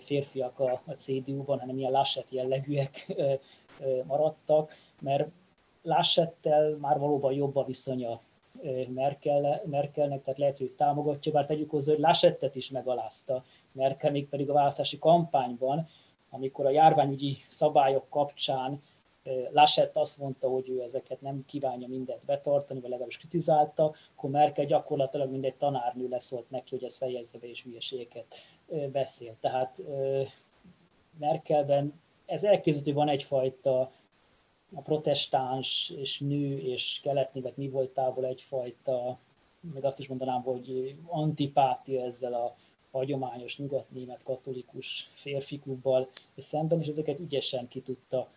férfiak a, a CDU-ban, hanem ilyen Laschet jellegűek maradtak, mert Laschettel már valóban jobb a viszonya Merkel, Merkelnek, tehát lehet, hogy támogatja, bár tegyük hozzá, hogy Laschettet is megalázta Merkel, még pedig a választási kampányban, amikor a járványügyi szabályok kapcsán Laschet azt mondta, hogy ő ezeket nem kívánja mindent betartani, vagy legalábbis kritizálta, akkor Merkel gyakorlatilag mindegy tanárnő leszólt neki, hogy ez fejezze be és hülyeségeket beszél. Tehát Merkelben ez elképzelhető, van egyfajta a protestáns és nő és keletnévet mi voltából egyfajta, meg azt is mondanám, hogy antipátia ezzel a hagyományos nyugatnémet katolikus férfi klubbal és szemben, és ezeket ügyesen ki tudta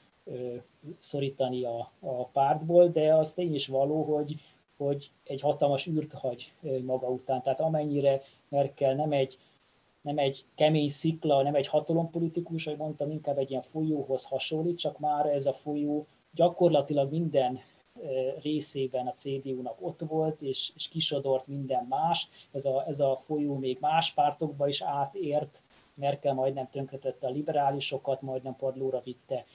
szorítani a, a pártból, de az tény is való, hogy, hogy egy hatalmas űrt hagy maga után. Tehát amennyire Merkel nem egy, nem egy kemény szikla, nem egy hatalompolitikus, ahogy mondtam, inkább egy ilyen folyóhoz hasonlít, csak már ez a folyó gyakorlatilag minden részében a CDU-nak ott volt, és, és kisodort minden más. Ez a, ez a folyó még más pártokba is átért, Merkel majdnem tönkretette a liberálisokat, majdnem padlóra vitte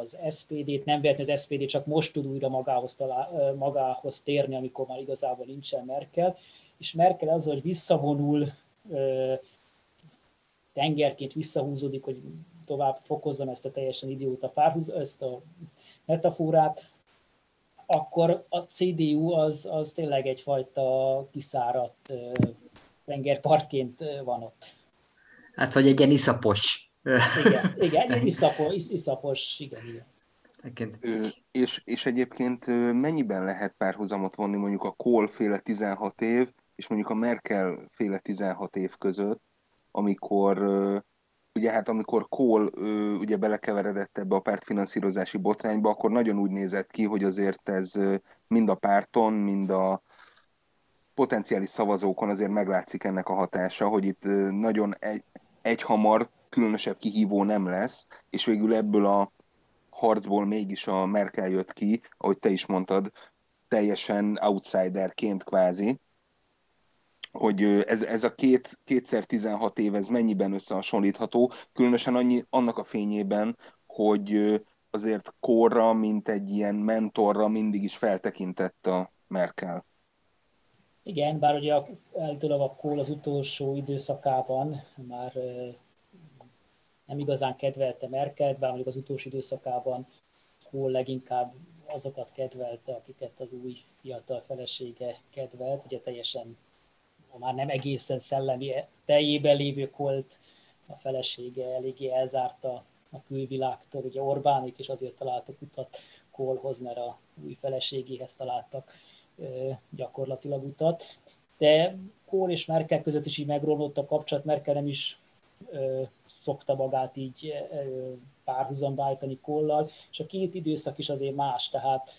az SPD-t, nem véletlenül az SPD csak most tud újra magához, talál, magához térni, amikor már igazából nincsen Merkel, és Merkel az, hogy visszavonul, tengerként visszahúzódik, hogy tovább fokozzam ezt a teljesen idióta párhuz, ezt a metaforát, akkor a CDU az, az tényleg egyfajta kiszáradt tengerparkként van ott. Hát vagy egy ilyen iszapos. Igen, igen egy iszapos, iszapos igen, igen. Ö, és, és egyébként mennyiben lehet párhuzamot vonni mondjuk a Kohl féle 16 év, és mondjuk a Merkel féle 16 év között, amikor ugye hát amikor Kohl ugye belekeveredett ebbe a pártfinanszírozási botrányba, akkor nagyon úgy nézett ki, hogy azért ez mind a párton, mind a potenciális szavazókon azért meglátszik ennek a hatása, hogy itt nagyon egy, egyhamar különösebb kihívó nem lesz, és végül ebből a harcból mégis a Merkel jött ki, ahogy te is mondtad, teljesen outsiderként kvázi, hogy ez, ez a két, kétszer 16 év, ez mennyiben összehasonlítható, különösen annyi, annak a fényében, hogy azért korra, mint egy ilyen mentorra mindig is feltekintett a Merkel. Igen, bár ugye állítólag a Kohl az utolsó időszakában már nem igazán kedvelte Merkelt, bár mondjuk az utolsó időszakában Kohl leginkább azokat kedvelte, akiket az új fiatal felesége kedvelt, ugye teljesen már nem egészen szellemi teljében lévő Kolt, a felesége eléggé elzárta a külvilágtól, ugye Orbánik is azért találtak utat Kohlhoz, mert a új feleségéhez találtak gyakorlatilag utat. De Kohl és Merkel között is így megromlott a kapcsolat, Merkel nem is szokta magát így párhuzamba állítani Kollal, és a két időszak is azért más, tehát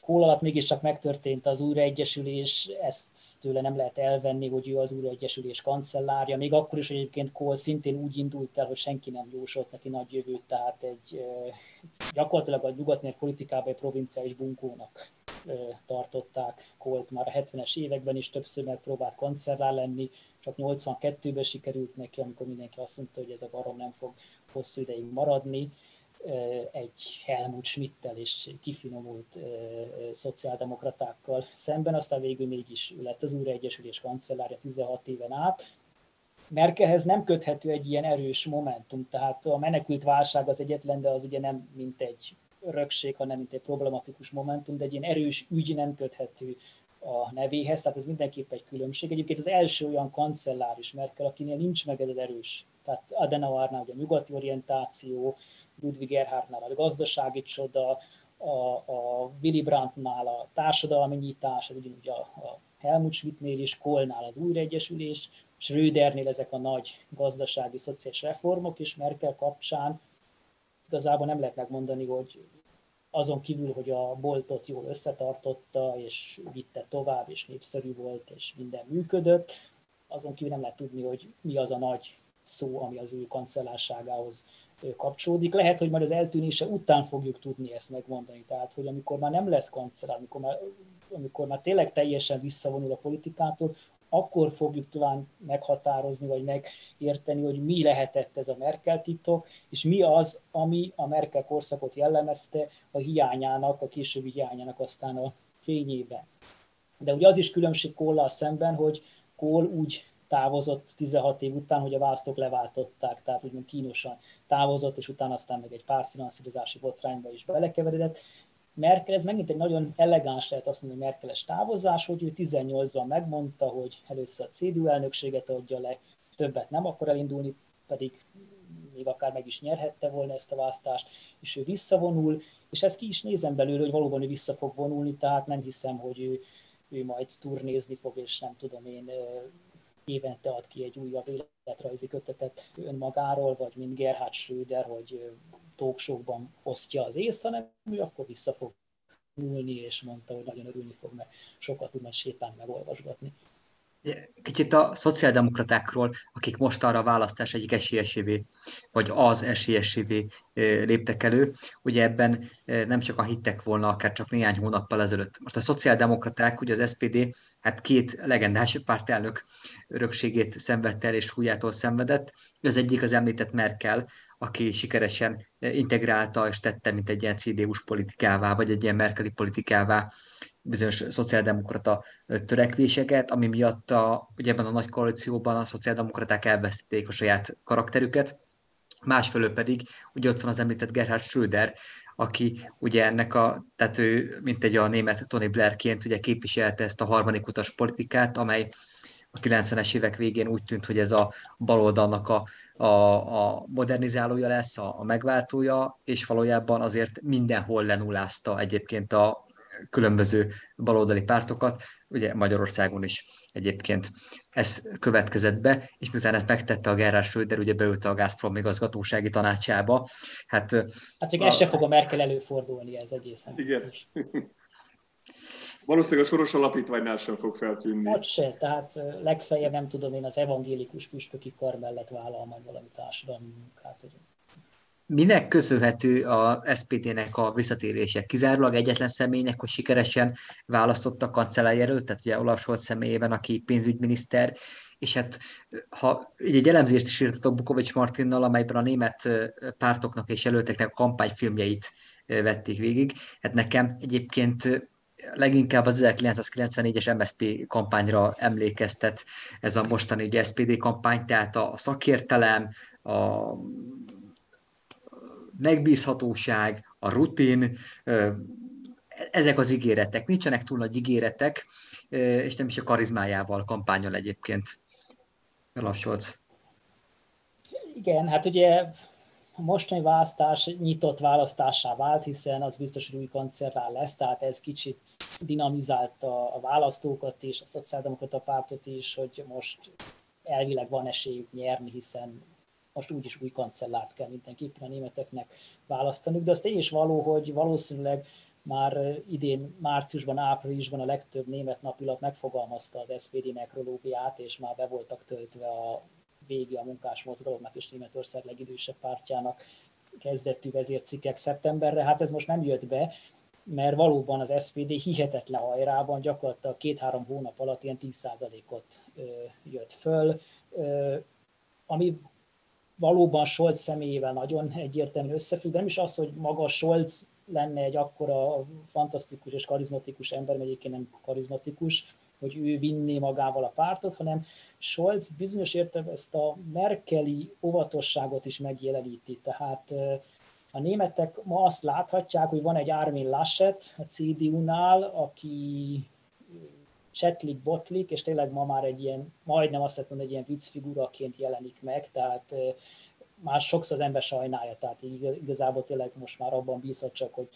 Kohl alatt mégiscsak megtörtént az újraegyesülés, ezt tőle nem lehet elvenni, hogy ő az újraegyesülés kancellárja, még akkor is, egyébként Kohl szintén úgy indult el, hogy senki nem jósolt neki nagy jövőt, tehát egy gyakorlatilag a nyugatnél politikában egy provinciális bunkónak tartották Kolt már a 70-es években is többször megpróbált kancellár lenni, csak 82-ben sikerült neki, amikor mindenki azt mondta, hogy ez a barom nem fog hosszú ideig maradni egy Helmut Schmidtel és kifinomult szociáldemokratákkal szemben, aztán végül mégis lett az újraegyesülés kancellárja 16 éven át. Merkelhez nem köthető egy ilyen erős momentum, tehát a menekült válság az egyetlen, de az ugye nem mint egy örökség, hanem mint egy problematikus momentum, de egy ilyen erős ügy nem köthető a nevéhez, tehát ez mindenképp egy különbség. Egyébként az első olyan kancellár is Merkel, akinél nincs meg ez az erős. Tehát Adenauernál ugye a nyugati orientáció, Ludwig Erhardnál a gazdasági csoda, a, a Willy Brandtnál a társadalmi nyitás, ugyanúgy a, a Helmut Schmidtnél is, Kohlnál az újraegyesülés, Schrödernél ezek a nagy gazdasági, szociális reformok, és Merkel kapcsán igazából nem lehet megmondani, hogy azon kívül, hogy a boltot jól összetartotta, és vitte tovább, és népszerű volt, és minden működött, azon kívül nem lehet tudni, hogy mi az a nagy szó, ami az ő kancellárságához kapcsolódik. Lehet, hogy majd az eltűnése után fogjuk tudni ezt megmondani. Tehát, hogy amikor már nem lesz kancellár, amikor már, amikor már tényleg teljesen visszavonul a politikától, akkor fogjuk talán meghatározni, vagy megérteni, hogy mi lehetett ez a Merkel titok, és mi az, ami a Merkel korszakot jellemezte a hiányának, a későbbi hiányának aztán a fényében. De ugye az is különbség Kollal szemben, hogy Kohl úgy távozott 16 év után, hogy a választók leváltották, tehát úgymond kínosan távozott, és utána aztán meg egy pártfinanszírozási botrányba is belekeveredett. Merkel, ez megint egy nagyon elegáns lehet azt mondani, Merkeles távozás, hogy ő 18-ban megmondta, hogy először a CDU elnökséget adja le, többet nem akar elindulni, pedig még akár meg is nyerhette volna ezt a választást, és ő visszavonul, és ezt ki is nézem belőle, hogy valóban ő vissza fog vonulni, tehát nem hiszem, hogy ő, ő majd turnézni fog, és nem tudom én, évente ad ki egy újabb életrajzi kötetet önmagáról, vagy mint Gerhard Schröder, hogy talkshow osztja az észt, hanem ő akkor vissza fog nyúlni, és mondta, hogy nagyon örülni fog, mert sokat tud majd sétálni, meg olvasgatni. Kicsit a szociáldemokratákról, akik most arra a választás egyik esélyesévé, vagy az esélyesévé léptek elő, ugye ebben nem csak a hittek volna, akár csak néhány hónappal ezelőtt. Most a szociáldemokraták, ugye az SPD, hát két legendás pártelnök örökségét szenvedte el és súlyától szenvedett. Az egyik az említett Merkel, aki sikeresen integrálta és tette, mint egy ilyen CDU-s politikává, vagy egy ilyen merkeli politikává bizonyos szociáldemokrata törekvéseket, ami miatt a, ugye ebben a nagy koalícióban a szociáldemokraták elvesztették a saját karakterüket, másfelől pedig ugye ott van az említett Gerhard Schröder, aki ugye ennek a, tehát ő, mint egy a német Tony Blairként ugye képviselte ezt a harmadik utas politikát, amely a 90-es évek végén úgy tűnt, hogy ez a baloldalnak a, a, a modernizálója lesz, a, a megváltója, és valójában azért mindenhol lenullázta egyébként a különböző baloldali pártokat, ugye Magyarországon is egyébként ez következett be, és miután ezt megtette a Gerhard Schröder, ugye beült a Gazprom igazgatósági tanácsába. Hát, hát még a... ez se fog a Merkel előfordulni, ez egészen Igen. biztos. Valószínűleg a soros alapítványnál sem fog feltűnni. Ott se, tehát legfeljebb nem tudom én az evangélikus püspöki kar mellett vállal majd valami társadalmi munkát. Hogy... Minek köszönhető a SPD-nek a visszatérése? Kizárólag egyetlen személynek, hogy sikeresen választotta a kancellárjelölt, tehát ugye Olaf Scholz személyében, aki pénzügyminiszter, és hát ha egy elemzést is írtatok Bukovics Martinnal, amelyben a német pártoknak és jelölteknek a kampányfilmjeit vették végig, hát nekem egyébként leginkább az 1994-es MSZP kampányra emlékeztet ez a mostani ugye, SPD kampány, tehát a szakértelem, a megbízhatóság, a rutin, ezek az ígéretek. Nincsenek túl nagy ígéretek, és nem is a karizmájával kampányol egyébként Lassolc. Igen, hát ugye a mostani választás nyitott választássá vált, hiszen az biztos, hogy új kancellár lesz, tehát ez kicsit dinamizálta a választókat is, a szociáldemokrata pártot is, hogy most elvileg van esélyük nyerni, hiszen most úgyis új kancellárt kell mindenképpen a németeknek választaniuk, de az tény is való, hogy valószínűleg már idén márciusban, áprilisban a legtöbb német napilap megfogalmazta az SPD nekrológiát, és már be voltak töltve a vége a munkás mozgalomnak és Németország legidősebb pártjának kezdettű vezércikkek szeptemberre. Hát ez most nem jött be, mert valóban az SPD hihetetlen hajrában gyakorlatilag két-három hónap alatt ilyen 10%-ot jött föl, ami valóban Scholz személyével nagyon egyértelműen összefügg, de nem is az, hogy maga Scholz lenne egy akkora fantasztikus és karizmatikus ember, mert egyébként nem karizmatikus, hogy ő vinné magával a pártot, hanem Scholz bizonyos értelemben ezt a merkeli óvatosságot is megjeleníti. Tehát a németek ma azt láthatják, hogy van egy Armin Laschet a CDU-nál, aki csetlik, botlik, és tényleg ma már egy ilyen, majdnem azt mondani, egy ilyen viccfiguraként jelenik meg, tehát már sokszor az ember sajnálja, tehát igazából tényleg most már abban bízhat csak, hogy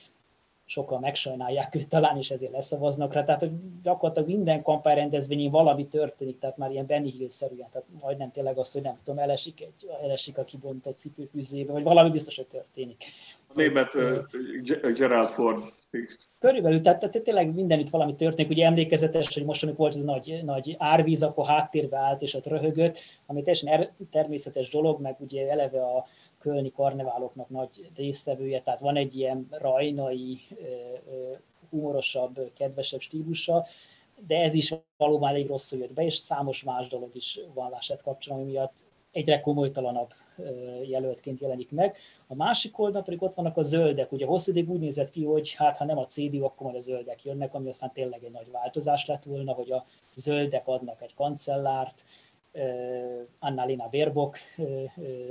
sokan megsajnálják őt talán, és ezért leszavaznak rá. Tehát hogy gyakorlatilag minden kampányrendezvényén valami történik, tehát már ilyen Benny Hill-szerűen, tehát majdnem tényleg azt, hogy nem tudom, elesik, egy, elesik a kibontott cipőfűzébe, vagy valami biztos, hogy történik. A német uh, Gerald Ford. Körülbelül, tehát, tehát tényleg mindenütt valami történik. Ugye emlékezetes, hogy most, amikor volt ez nagy, nagy árvíz, akkor háttérbe állt és ott röhögött, ami teljesen er, természetes dolog, meg ugye eleve a, kölni karneváloknak nagy résztvevője, tehát van egy ilyen rajnai, humorosabb, kedvesebb stílusa, de ez is valóban elég rosszul jött be, és számos más dolog is van Laschet kapcsolatban, miatt egyre komolytalanabb jelöltként jelenik meg. A másik oldalon pedig ott vannak a zöldek. Ugye hosszú ideig úgy nézett ki, hogy hát ha nem a CDU, akkor majd a zöldek jönnek, ami aztán tényleg egy nagy változás lett volna, hogy a zöldek adnak egy kancellárt, Annalena Baerbock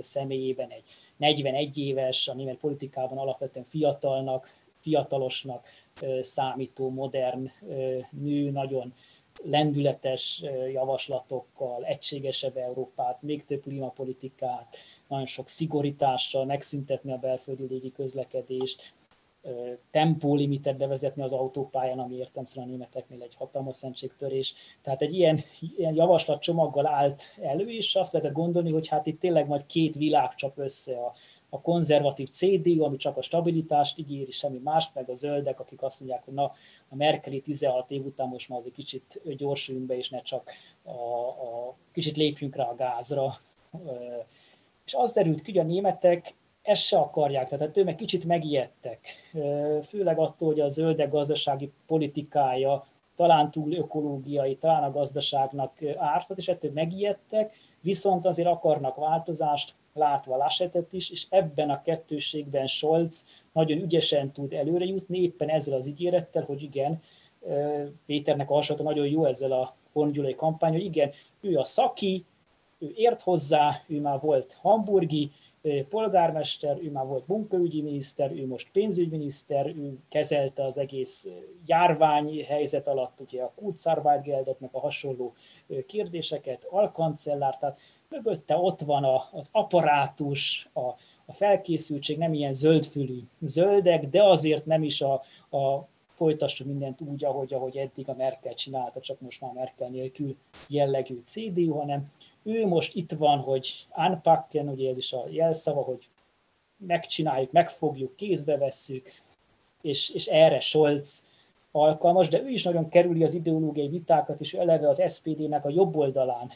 személyében egy 41 éves, a német politikában alapvetően fiatalnak, fiatalosnak számító, modern nő, nagyon lendületes javaslatokkal, egységesebb Európát, még több klímapolitikát, nagyon sok szigorítással megszüntetni a belföldi légi közlekedést, tempólimitet bevezetni az autópályán, ami értelmszerűen a németeknél egy hatalmas szentségtörés. Tehát egy ilyen, ilyen javaslatcsomaggal állt elő, és azt lehetett gondolni, hogy hát itt tényleg majd két világ csap össze a, a konzervatív CDU, ami csak a stabilitást ígéri, semmi mást, meg a zöldek, akik azt mondják, hogy na, a Merkeli 16 év után most már azért kicsit gyorsuljunk be, és ne csak a, a, kicsit lépjünk rá a gázra. És az derült ki, hogy a németek ezt se akarják, tehát ő meg kicsit megijedtek, főleg attól, hogy a zöldek gazdasági politikája talán túl ökológiai, talán a gazdaságnak ártott, és ettől megijedtek, viszont azért akarnak változást, látva Laschetet is, és ebben a kettőségben Scholz nagyon ügyesen tud előre jutni, éppen ezzel az ígérettel, hogy igen, Péternek a hasonlata nagyon jó ezzel a hongyulai kampány, hogy igen, ő a szaki, ő ért hozzá, ő már volt hamburgi polgármester, ő már volt munkaügyi miniszter, ő most pénzügyminiszter, ő kezelte az egész járvány helyzet alatt ugye a Kurzarbeitgeldet, meg a hasonló kérdéseket, alkancellár, tehát mögötte ott van a, az apparátus, a, a felkészültség, nem ilyen zöldfülű zöldek, de azért nem is a, a folytassuk mindent úgy, ahogy, ahogy eddig a Merkel csinálta, csak most már Merkel nélkül jellegű CDU, hanem ő most itt van, hogy anpacken, ugye ez is a jelszava, hogy megcsináljuk, megfogjuk, kézbe vesszük, és, és erre Scholz alkalmas, de ő is nagyon kerüli az ideológiai vitákat, és eleve az SPD-nek a jobb oldalán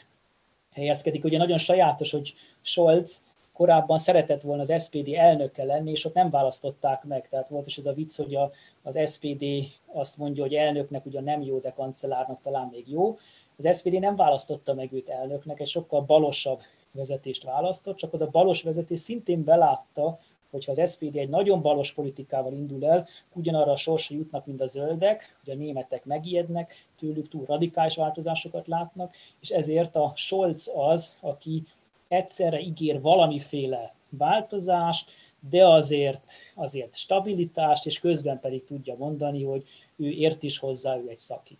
helyezkedik. Ugye nagyon sajátos, hogy Scholz korábban szeretett volna az SPD elnöke lenni, és ott nem választották meg. Tehát volt is ez a vicc, hogy a, az SPD azt mondja, hogy elnöknek ugyan nem jó, de kancellárnak talán még jó. Az SPD nem választotta meg őt elnöknek, egy sokkal balosabb vezetést választott, csak az a balos vezetés szintén belátta, hogyha az SPD egy nagyon balos politikával indul el, ugyanarra a sorsra jutnak, mint a zöldek, hogy a németek megijednek, tőlük túl radikális változásokat látnak, és ezért a Scholz az, aki egyszerre ígér valamiféle változást, de azért, azért stabilitást, és közben pedig tudja mondani, hogy ő ért is hozzá, ő egy szaki.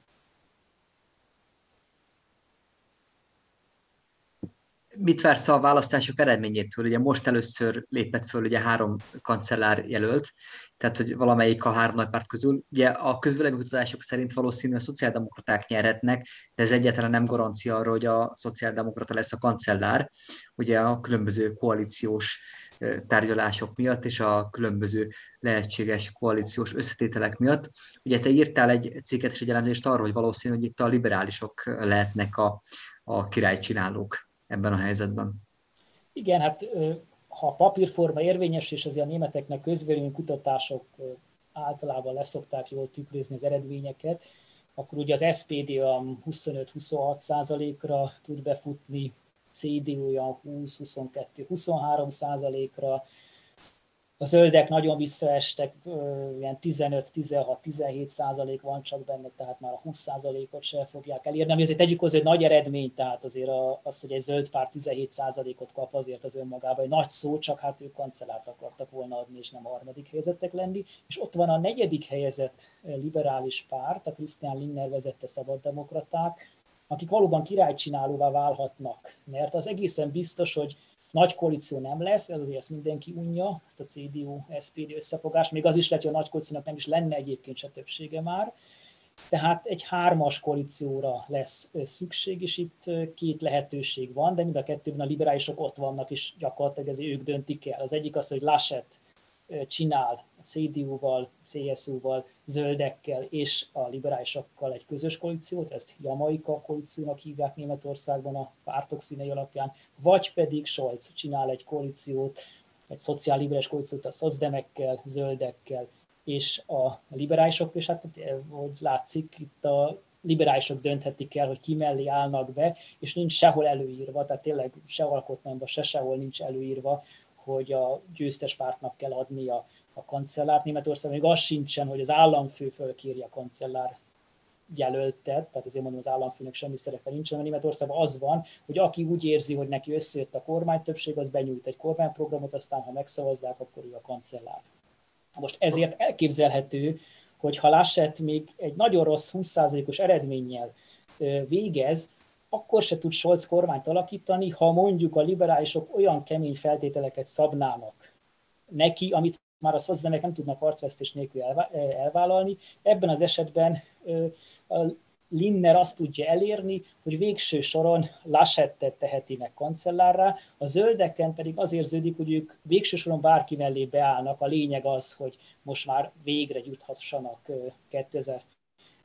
Mit vársz a választások eredményétől? Ugye most először lépett föl ugye három kancellár jelölt, tehát hogy valamelyik a három nagy párt közül. Ugye a közvéleménykutatások szerint valószínűleg a szociáldemokraták nyerhetnek, de ez egyáltalán nem garancia arra, hogy a szociáldemokrata lesz a kancellár. Ugye a különböző koalíciós tárgyalások miatt és a különböző lehetséges koalíciós összetételek miatt. Ugye te írtál egy cikket és egy elemzést arról, hogy valószínű, hogy itt a liberálisok lehetnek a, a királycsinálók ebben a helyzetben. Igen, hát ha a papírforma érvényes, és azért a németeknek közvélemény kutatások általában leszokták jól tükrözni az eredményeket, akkor ugye az SPD a 25-26 százalékra tud befutni, CDU olyan 20-22-23 százalékra, a zöldek nagyon visszaestek, ilyen 15-16-17 százalék van csak benne, tehát már a 20 százalékot se fogják elérni. Ami azért tegyük hozzá, hogy nagy eredmény, tehát azért az, hogy egy zöld pár 17 százalékot kap azért az önmagában, egy nagy szó, csak hát ők kancellárt akartak volna adni, és nem a harmadik helyezettek lenni. És ott van a negyedik helyezett liberális párt, a Christian Lindner vezette szabaddemokraták, akik valóban királycsinálóvá válhatnak. Mert az egészen biztos, hogy nagy koalíció nem lesz, ez azért ezt mindenki unja, ezt a CDU-SPD összefogást, még az is lehet, hogy a nagy koalíciónak nem is lenne egyébként se többsége már. Tehát egy hármas koalícióra lesz szükség, és itt két lehetőség van, de mind a kettőben a liberálisok ott vannak, és gyakorlatilag ezért ők döntik el. Az egyik az, hogy Laschet csinál CDU-val, CSU-val, zöldekkel és a liberálisokkal egy közös koalíciót, ezt Jamaika koalíciónak hívják Németországban a pártok színei alapján, vagy pedig Scholz csinál egy koalíciót, egy szociálliberális koalíciót a szozdemekkel, zöldekkel és a liberálisok, és hát hogy látszik, itt a liberálisok dönthetik el, hogy ki mellé állnak be, és nincs sehol előírva, tehát tényleg se alkotmányban, se sehol nincs előírva, hogy a győztes pártnak kell adni a, kancellárt. Németországban még az sincsen, hogy az államfő fölkéri a kancellár jelöltet, tehát ezért mondom, az államfőnek semmi szerepe nincsen, mert Németországban az van, hogy aki úgy érzi, hogy neki összejött a kormány többség, az benyújt egy kormányprogramot, aztán ha megszavazzák, akkor ő a kancellár. Most ezért elképzelhető, hogy ha Laschet még egy nagyon rossz 20%-os eredménnyel végez, akkor se tud Scholz kormányt alakítani, ha mondjuk a liberálisok olyan kemény feltételeket szabnának neki, amit már a szociálisok nem tudnak arcvesztés nélkül elvállalni. Ebben az esetben a Linner azt tudja elérni, hogy végső soron Laschettet teheti meg kancellárrá, a zöldeken pedig az érződik, hogy ők végső soron bárki mellé beállnak. A lényeg az, hogy most már végre juthassanak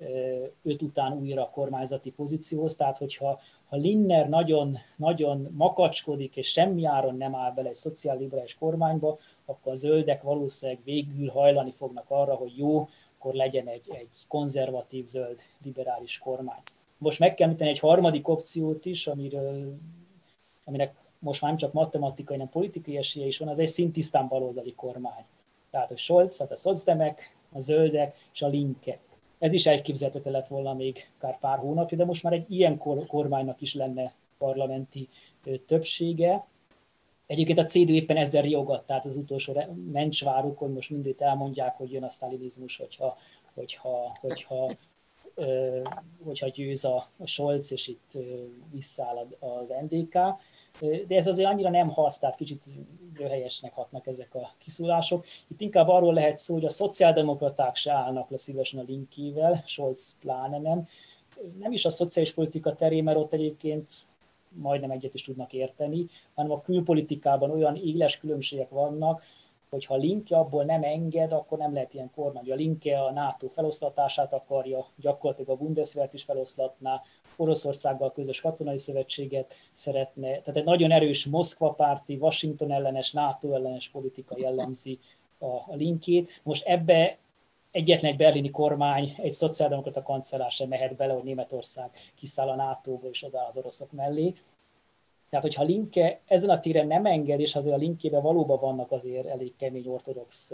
2005 után újra a kormányzati pozícióhoz, tehát hogyha ha Linner nagyon, nagyon makacskodik, és semmi áron nem áll bele egy szociálliberális kormányba, akkor a zöldek valószínűleg végül hajlani fognak arra, hogy jó, akkor legyen egy, egy konzervatív, zöld, liberális kormány. Most meg kell említeni egy harmadik opciót is, amiről, aminek most már nem csak matematikai, hanem politikai esélye is van, az egy szintisztán baloldali kormány. Tehát a Scholz, hát a szocdemek, a zöldek és a linke. Ez is elképzelhető lett volna még akár pár hónapja, de most már egy ilyen kormánynak is lenne parlamenti többsége. Egyébként a CDU éppen ezzel riogat, tehát az utolsó mencsvárukon most mindig elmondják, hogy jön a sztalinizmus, hogyha, hogyha, hogyha, hogyha győz a, Scholz, és itt visszaáll az NDK. De ez azért annyira nem harc, tehát kicsit röhelyesnek hatnak ezek a kiszólások. Itt inkább arról lehet szó, hogy a szociáldemokraták se állnak le szívesen a linkével, Scholz pláne nem. Nem is a szociális politika terén, mert ott egyébként majdnem egyet is tudnak érteni, hanem a külpolitikában olyan éles különbségek vannak, hogy ha Linke abból nem enged, akkor nem lehet ilyen kormány. A Linke a NATO feloszlatását akarja, gyakorlatilag a Bundeswehrt is feloszlatná, Oroszországgal közös katonai szövetséget szeretne, tehát egy nagyon erős Moszkva párti, Washington ellenes, NATO ellenes politika jellemzi a, linkét. Most ebbe egyetlen egy berlini kormány, egy szociáldemokrata kancellár sem mehet bele, hogy Németország kiszáll a NATO-ba és oda az oroszok mellé. Tehát, hogyha Linke ezen a téren nem enged, és azért a Linkében valóban vannak azért elég kemény ortodox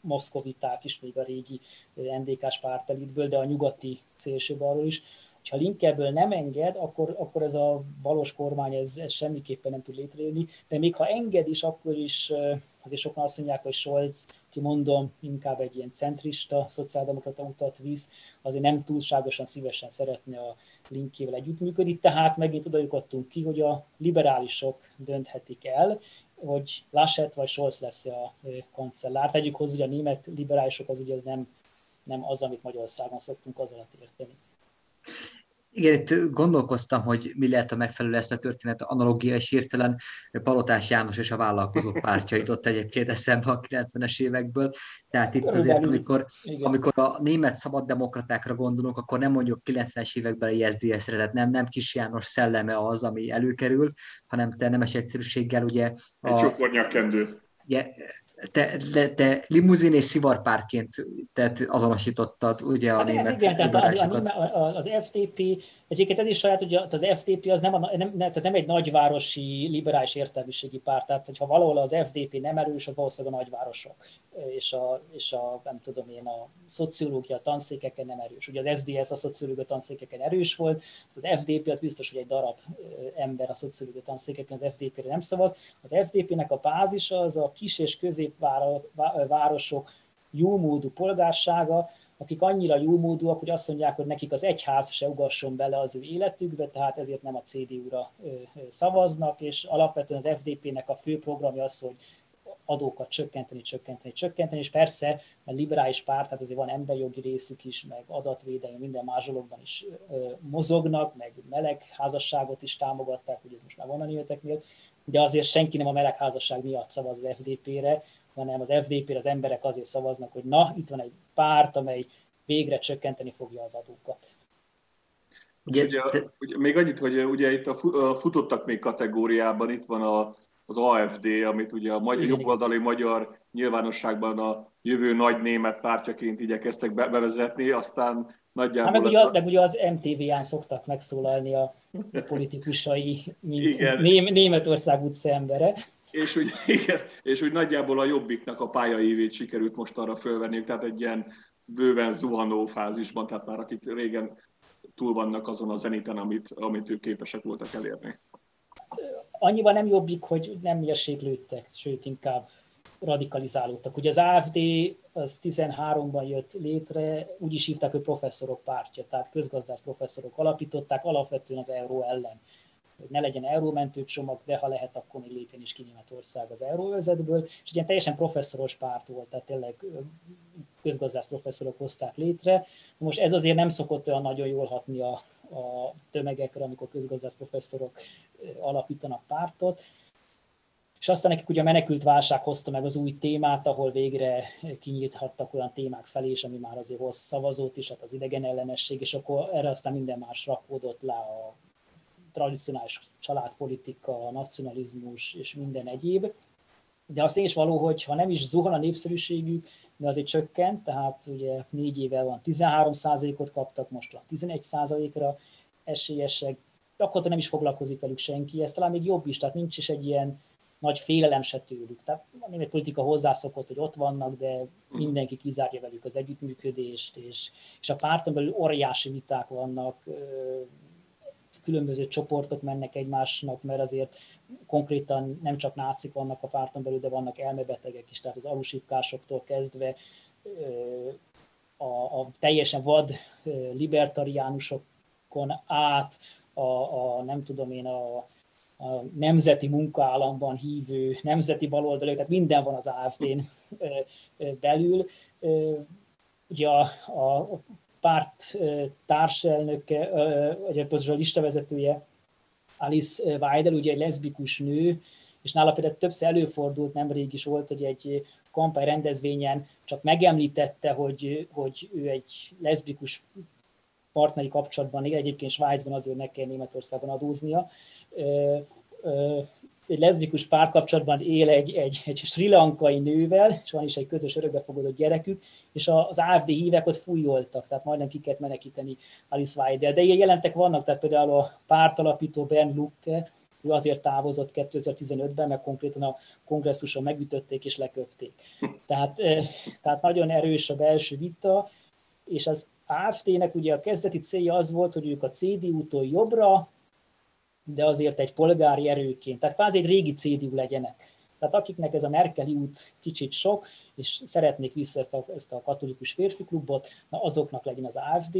moszkoviták is, még a régi NDK-s pártelitből, de a nyugati szélsőbalról is, ha Link ebből nem enged, akkor, akkor ez a balos kormány ez, ez semmiképpen nem tud létrejönni, de még ha enged is, akkor is azért sokan azt mondják, hogy Scholz, ki mondom, inkább egy ilyen centrista, szociáldemokrata utat visz, azért nem túlságosan szívesen szeretne a linkével együttműködni, tehát megint oda jutottunk ki, hogy a liberálisok dönthetik el, hogy Laschet vagy Scholz lesz a kancellár. Tegyük hozzá, hogy a német liberálisok az ugye ez nem, nem az, amit Magyarországon szoktunk az alatt érteni. Igen, itt gondolkoztam, hogy mi lehet a megfelelő történet, analogia és hirtelen Palotás János és a vállalkozók pártja jutott egyébként eszembe a 90-es évekből. Tehát itt azért, amikor, amikor a német szabaddemokratákra gondolunk, akkor nem mondjuk 90-es években a ISDS-re, tehát nem, nem Kis János szelleme az, ami előkerül, hanem te nemes egyszerűséggel ugye... A, Egy csokornyakkendő. Yeah, te, te, te limuzin és szivarpárként tehát azonosítottad ugye a hát német igen, tehát a, a, az FTP, egyébként ez is saját, hogy az FTP az nem, a, nem, tehát nem egy nagyvárosi liberális értelmiségi párt, tehát hogyha valahol az FDP nem erős, az valószínűleg a nagyvárosok, és a, és a nem tudom én, a szociológia tanszékeken nem erős. Ugye az SDS a szociológia tanszékeken erős volt, az FDP az biztos, hogy egy darab ember a szociológia tanszékeken az FDP-re nem szavaz. Az FDP-nek a bázisa az a kis és közép középvárosok jómódú polgársága, akik annyira jómódúak, hogy azt mondják, hogy nekik az egyház se ugasson bele az ő életükbe, tehát ezért nem a CDU-ra szavaznak, és alapvetően az FDP-nek a fő programja az, hogy adókat csökkenteni, csökkenteni, csökkenteni, és persze a liberális párt, tehát azért van emberjogi részük is, meg adatvédelmi, minden más dologban is mozognak, meg meleg házasságot is támogatták, ugye ez most már van a németeknél, de azért senki nem a melegházasság miatt szavaz az FDP-re, hanem az FDP-re az emberek azért szavaznak, hogy na, itt van egy párt, amely végre csökkenteni fogja az adókat. Ugye, ugye, ugye, még annyit, hogy ugye itt a futottak még kategóriában itt van a, az AFD, amit ugye a magyar, jobboldali magyar nyilvánosságban a jövő nagy német pártjaként igyekeztek bevezetni, aztán nagyjából... Hát meg, ugye, a... meg ugye az MTV-án szoktak megszólalni a politikusai, mint Ném, Németország utca embere. És úgy, igen, és úgy nagyjából a Jobbiknak a pályaívét sikerült most arra fölvenni, tehát egy ilyen bőven zuhanó fázisban, tehát már akik régen túl vannak azon a zeniten, amit, amit ők képesek voltak elérni. Annyiban nem jobbik, hogy nem mérséklődtek, sőt inkább radikalizálódtak. Ugye az AFD az 13-ban jött létre, úgy is hívták, hogy professzorok pártja, tehát közgazdász professzorok alapították, alapvetően az euró ellen. Hogy ne legyen eurómentő csomag, de ha lehet, akkor még lépjen is ki Németország az euróvezetből. És egy teljesen professzoros párt volt, tehát tényleg közgazdász professzorok hozták létre. Most ez azért nem szokott olyan nagyon jól hatni a, a tömegekre, amikor közgazdász professzorok alapítanak pártot. És aztán nekik ugye a menekült válság hozta meg az új témát, ahol végre kinyithattak olyan témák felé is, ami már azért hoz szavazót is, hát az idegen ellenesség, és akkor erre aztán minden más rakódott le a tradicionális családpolitika, a nacionalizmus és minden egyéb. De azt is való, hogy ha nem is zuhan a népszerűségük, de azért csökkent, tehát ugye négy éve van 13 ot kaptak, most van 11 ra esélyesek, akkor nem is foglalkozik velük senki, ez talán még jobb is, tehát nincs is egy ilyen nagy félelem se tőlük. Tehát a német politika hozzászokott, hogy ott vannak, de mindenki kizárja velük az együttműködést, és, és a párton belül óriási viták vannak, különböző csoportok mennek egymásnak, mert azért konkrétan nem csak nácik vannak a párton belül, de vannak elmebetegek is, tehát az alusipkásoktól kezdve a, a teljesen vad libertariánusokon át a, a nem tudom én, a, a nemzeti munkaállamban hívő nemzeti baloldalak, tehát minden van az AFD-n belül. Ugye a, a párt társelnöke, vagy a listavezetője Alice Weidel, ugye egy leszbikus nő, és nála például többször előfordult, nemrég is volt, hogy egy kampány rendezvényen csak megemlítette, hogy, hogy ő egy leszbikus partneri kapcsolatban, egyébként Svájcban azért meg kell Németországban adóznia, egy leszbikus párkapcsolatban él egy, egy, egy sri lankai nővel, és van is egy közös örökbefogadott gyerekük, és az AFD hívek ott fújoltak, tehát majdnem ki kellett menekíteni Alice Weidel. De ilyen jelentek vannak, tehát például a pártalapító Ben Lucke, ő azért távozott 2015-ben, mert konkrétan a kongresszuson megütötték és leköpték. Tehát, tehát nagyon erős a belső vita, és az AFD-nek ugye a kezdeti célja az volt, hogy ők a CDU-tól jobbra, de azért egy polgári erőként, tehát kvázi egy régi CDU legyenek. Tehát akiknek ez a Merkeli út kicsit sok, és szeretnék vissza ezt a, ezt a katolikus férfi klubot, na azoknak legyen az AFD,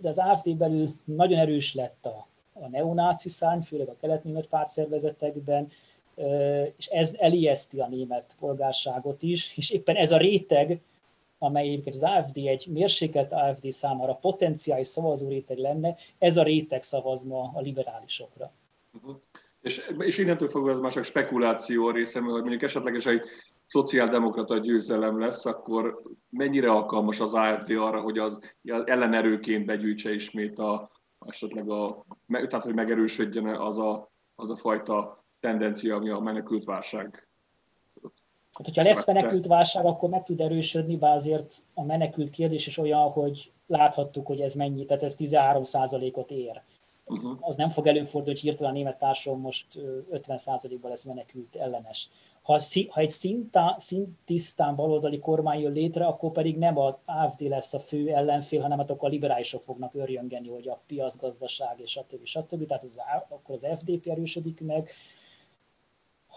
de az AFD belül nagyon erős lett a, a neonáci szárny, főleg a kelet-német pártszervezetekben, és ez elijeszti a német polgárságot is, és éppen ez a réteg, amely egyébként az AFD egy mérsékelt AFD számára potenciális szavazó réteg lenne, ez a réteg szavaz ma a liberálisokra. Uh-huh. És, és innentől fogva ez már csak spekuláció a részem, hogy mondjuk esetleges egy szociáldemokrata győzelem lesz, akkor mennyire alkalmas az AFD arra, hogy az ellenerőként begyűjtse ismét a, esetleg a, tehát hogy megerősödjön az a, az a fajta tendencia, ami a menekült válság Hát, hogyha lesz menekült válság, akkor meg tud erősödni, bár azért a menekült kérdés is olyan, hogy láthattuk, hogy ez mennyi, tehát ez 13%-ot ér. Uh-huh. Az nem fog előfordulni, hogy hirtelen a német társadalom most 50%-ban lesz menekült ellenes. Ha, ha egy szintá, szintisztán baloldali kormány jön létre, akkor pedig nem a AFD lesz a fő ellenfél, hanem hát akkor a liberálisok fognak örjöngeni, hogy a piacgazdaság és stb. stb. Tehát az, akkor az FDP erősödik meg,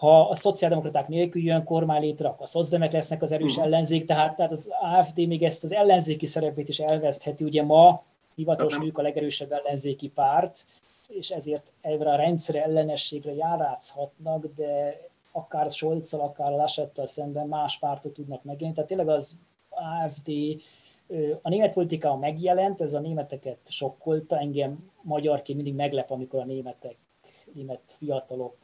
ha a szociáldemokraták nélkül jön kormány létre, akkor a szocdemek lesznek az erős uh-huh. ellenzék, tehát, tehát az AFD még ezt az ellenzéki szerepét is elvesztheti. Ugye ma hivatalos ők a legerősebb ellenzéki párt, és ezért erre a rendszer ellenességre járátszhatnak, de akár Scholz-al, akár Laschettel szemben más pártot tudnak megjelenni. Tehát tényleg az AFD a német politika megjelent, ez a németeket sokkolta, engem magyarként mindig meglep, amikor a németek, német fiatalok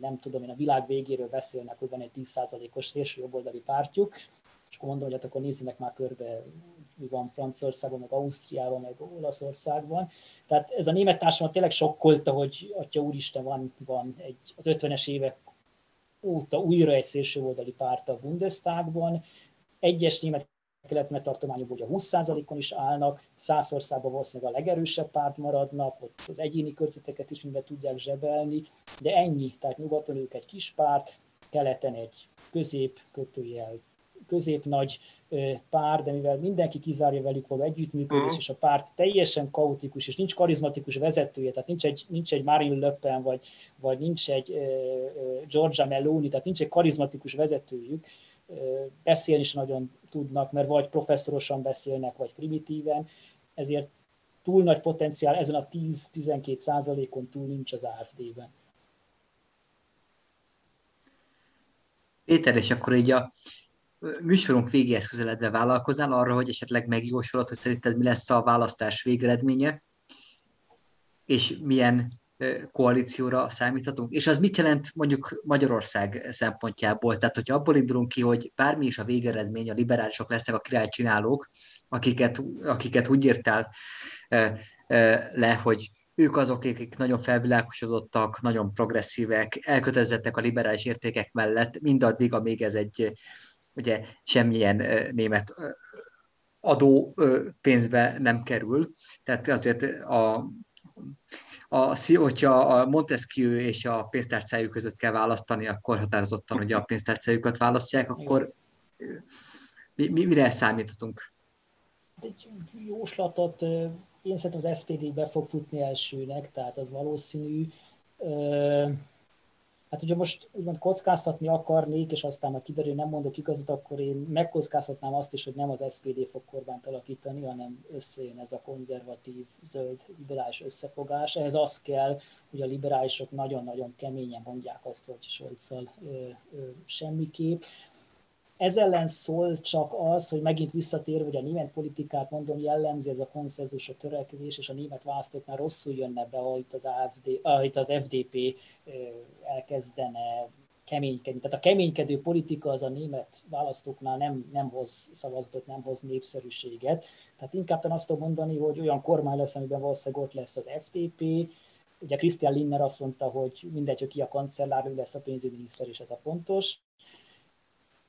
nem tudom én, a világ végéről beszélnek, hogy van egy 10%-os szélső jobboldali pártjuk, és akkor mondom, hogy hát akkor nézzenek már körbe, mi van Franciaországban, meg Ausztriában, meg Olaszországban. Tehát ez a német társadalmat tényleg sokkolta, hogy atya úristen, van, van egy, az 50-es évek óta újra egy szélsőoldali párt a Bundestagban. Egyes német kelet tartományokban ugye 20%-on is állnak, száz országban valószínűleg a legerősebb párt maradnak, ott az egyéni körzeteket is mindent tudják zsebelni, de ennyi, tehát nyugaton ők egy kis párt, keleten egy közép kötőjel közép-nagy pár, de mivel mindenki kizárja velük való együttműködés, uh-huh. és a párt teljesen kaotikus, és nincs karizmatikus vezetője, tehát nincs egy, nincs egy Marine Le Pen, vagy, vagy nincs egy uh, Georgia Meloni, tehát nincs egy karizmatikus vezetőjük, uh, beszélni is nagyon tudnak, mert vagy professzorosan beszélnek, vagy primitíven, ezért túl nagy potenciál ezen a 10-12 százalékon túl nincs az AFD-ben. Péter, és akkor így a műsorunk végéhez közeledve vállalkoznál arra, hogy esetleg megjósolod, hogy szerinted mi lesz a választás végeredménye, és milyen koalícióra számíthatunk? És az mit jelent mondjuk Magyarország szempontjából? Tehát, hogyha abból indulunk ki, hogy bármi is a végeredmény, a liberálisok lesznek a királycsinálók, akiket, akiket úgy írtál le, hogy ők azok, akik nagyon felvilágosodottak, nagyon progresszívek, elkötelezettek a liberális értékek mellett, mindaddig, amíg ez egy ugye semmilyen német adó pénzbe nem kerül. Tehát azért a, a, hogyha a Montesquieu és a pénztárcájuk között kell választani, akkor határozottan, hogy a pénztárcájukat választják, akkor mi, mi, mire számíthatunk? Egy jóslatot én szerintem az SPD be fog futni elsőnek, tehát az valószínű. Hát ugye most úgymond kockáztatni akarnék, és aztán ha kiderül, nem mondok igazat, akkor én megkockáztatnám azt is, hogy nem az SPD fog kormányt alakítani, hanem összejön ez a konzervatív, zöld, liberális összefogás. Ehhez az kell, hogy a liberálisok nagyon-nagyon keményen mondják azt, hogy Scholz-szal semmiképp. Ez ellen szól csak az, hogy megint visszatér, hogy a német politikát mondom jellemzi ez a konszenzus, a törekvés, és a német választóknál rosszul jönne be, ha itt az, AFD, ah, itt az FDP elkezdene keménykedni. Tehát a keménykedő politika az a német választóknál nem, nem hoz szavazatot, nem hoz népszerűséget. Tehát inkább azt tudom mondani, hogy olyan kormány lesz, amiben valószínűleg ott lesz az FDP, Ugye Christian Linner azt mondta, hogy mindegy, hogy ki a kancellár, ő lesz a pénzügyminiszter, és ez a fontos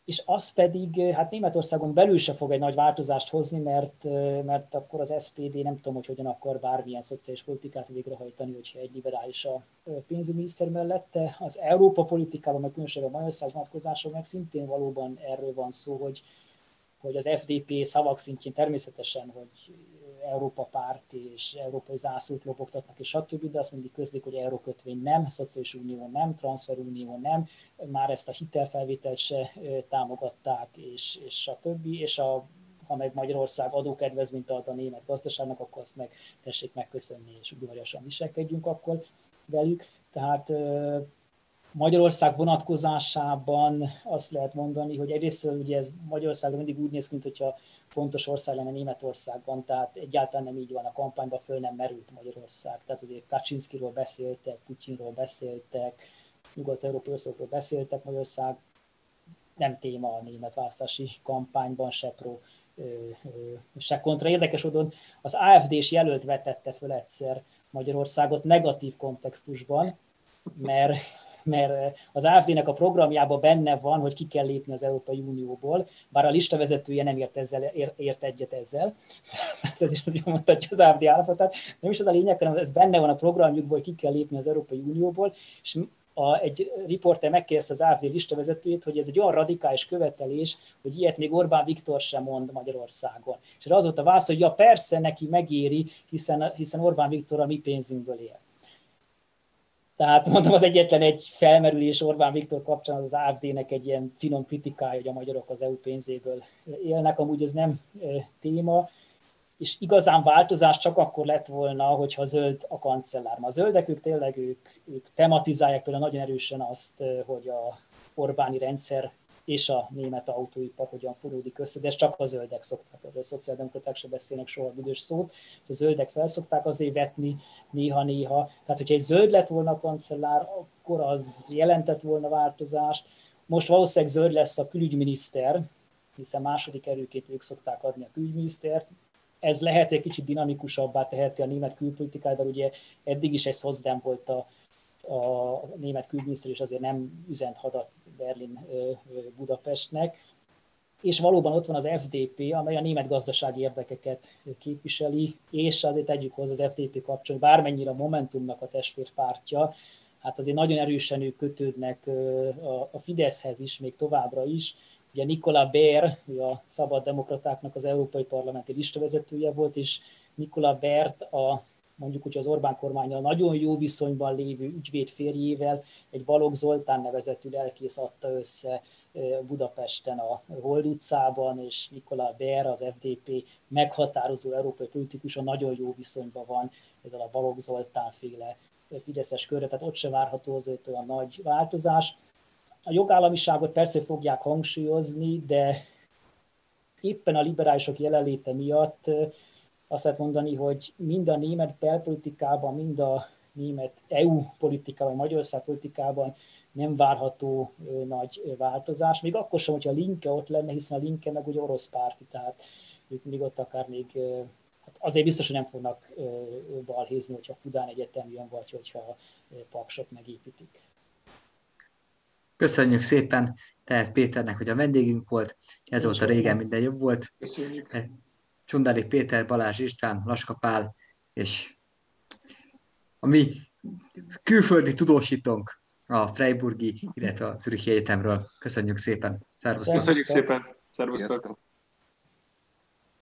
és az pedig hát Németországon belül se fog egy nagy változást hozni, mert, mert akkor az SPD nem tudom, hogy hogyan akar bármilyen szociális politikát végrehajtani, hogyha egy liberális a pénzügyminiszter mellette. Az Európa politikában, meg különösen a Magyarország vonatkozásban meg szintén valóban erről van szó, hogy, hogy az FDP szavak szintjén természetesen, hogy Európa párt és európai zászlót lobogtatnak, és stb., de azt mindig közlik, hogy eurókötvény nem, szociális unió nem, transferunió nem, már ezt a hitelfelvételt se támogatták, és, és stb. És a, ha meg Magyarország adókedvezményt ad a német gazdaságnak, akkor azt meg tessék megköszönni, és udvariasan viselkedjünk akkor velük. Tehát Magyarország vonatkozásában azt lehet mondani, hogy egyrészt ugye ez Magyarországon mindig úgy néz ki, mintha fontos ország lenne Németországban, tehát egyáltalán nem így van a kampányban, föl nem merült Magyarország. Tehát azért Kaczynszkiról beszéltek, Putyinról beszéltek, nyugat-európai országokról beszéltek, Magyarország nem téma a német választási kampányban, se pro, se kontra. Érdekes odon az AFD-s jelölt vetette föl egyszer Magyarországot negatív kontextusban, mert mert az AFD-nek a programjában benne van, hogy ki kell lépni az Európai Unióból, bár a lista vezetője nem ért, ezzel, ért, egyet ezzel. ez is mutatja az AFD állapotát. Nem is az a lényeg, hanem ez benne van a programjukból, hogy ki kell lépni az Európai Unióból, és a, egy riporter megkérdezte az AFD listavezetőjét, hogy ez egy olyan radikális követelés, hogy ilyet még Orbán Viktor sem mond Magyarországon. És az volt a válasz, hogy ja persze neki megéri, hiszen, hiszen Orbán Viktor a mi pénzünkből él. Tehát mondom, az egyetlen egy felmerülés Orbán Viktor kapcsán az AFD-nek egy ilyen finom kritikája, hogy a magyarok az EU pénzéből élnek, amúgy ez nem téma, és igazán változás csak akkor lett volna, hogyha zöld a kancellár. Ma a zöldek, ők tényleg ők, ők tematizálják például nagyon erősen azt, hogy a Orbáni rendszer és a német autóipar hogyan fonódik össze, de ezt csak a zöldek szokták, a szociáldemokraták se beszélnek soha büdös szót, ezt a zöldek felszokták azért vetni néha-néha. Tehát, hogyha egy zöld lett volna a kancellár, akkor az jelentett volna változást. Most valószínűleg zöld lesz a külügyminiszter, hiszen második erőként ők szokták adni a külügyminisztert. Ez lehet, egy kicsit dinamikusabbá teheti a német külpolitikát, de ugye eddig is egy szozdem volt a, a német külügyminiszter is azért nem üzent hadat Berlin Budapestnek. és valóban ott van az FDP, amely a német gazdasági érdekeket képviseli, és azért tegyük hozzá az FDP kapcsolatban, bármennyire a Momentumnak a testvérpártja, hát azért nagyon erősen ők kötődnek a Fideszhez is, még továbbra is. Ugye Nikola Bér, a szabad demokratáknak az európai parlamenti listavezetője volt, és Nikola Bert a mondjuk hogy az Orbán kormányjal nagyon jó viszonyban lévő ügyvéd férjével egy Balogh Zoltán nevezetű lelkész adta össze Budapesten a Hold utcában, és Nikola Bér, az FDP meghatározó európai politikusa nagyon jó viszonyban van ezzel a Balogh Zoltán féle fideszes körre, tehát ott se várható azért olyan nagy változás. A jogállamiságot persze fogják hangsúlyozni, de éppen a liberálisok jelenléte miatt azt lehet mondani, hogy mind a német belpolitikában, mind a német EU politikában, Magyarország politikában nem várható nagy változás. Még akkor sem, hogyha a Linke ott lenne, hiszen a Linke meg ugye orosz párti, tehát ők még ott akár még hát azért biztos, hogy nem fognak balhézni, hogyha Fudán Egyetem jön, vagy hogyha Paksot megépítik. Köszönjük szépen tehát Péternek, hogy a vendégünk volt. Ez volt a régen minden jobb volt. Köszönjük. Csundáli Péter, Balázs István, Laska Pál, és a mi külföldi tudósítónk a Freiburgi, illetve a Zürichi Egyetemről. Köszönjük szépen. Szervusztok. Köszönjük szépen. Szervusztok.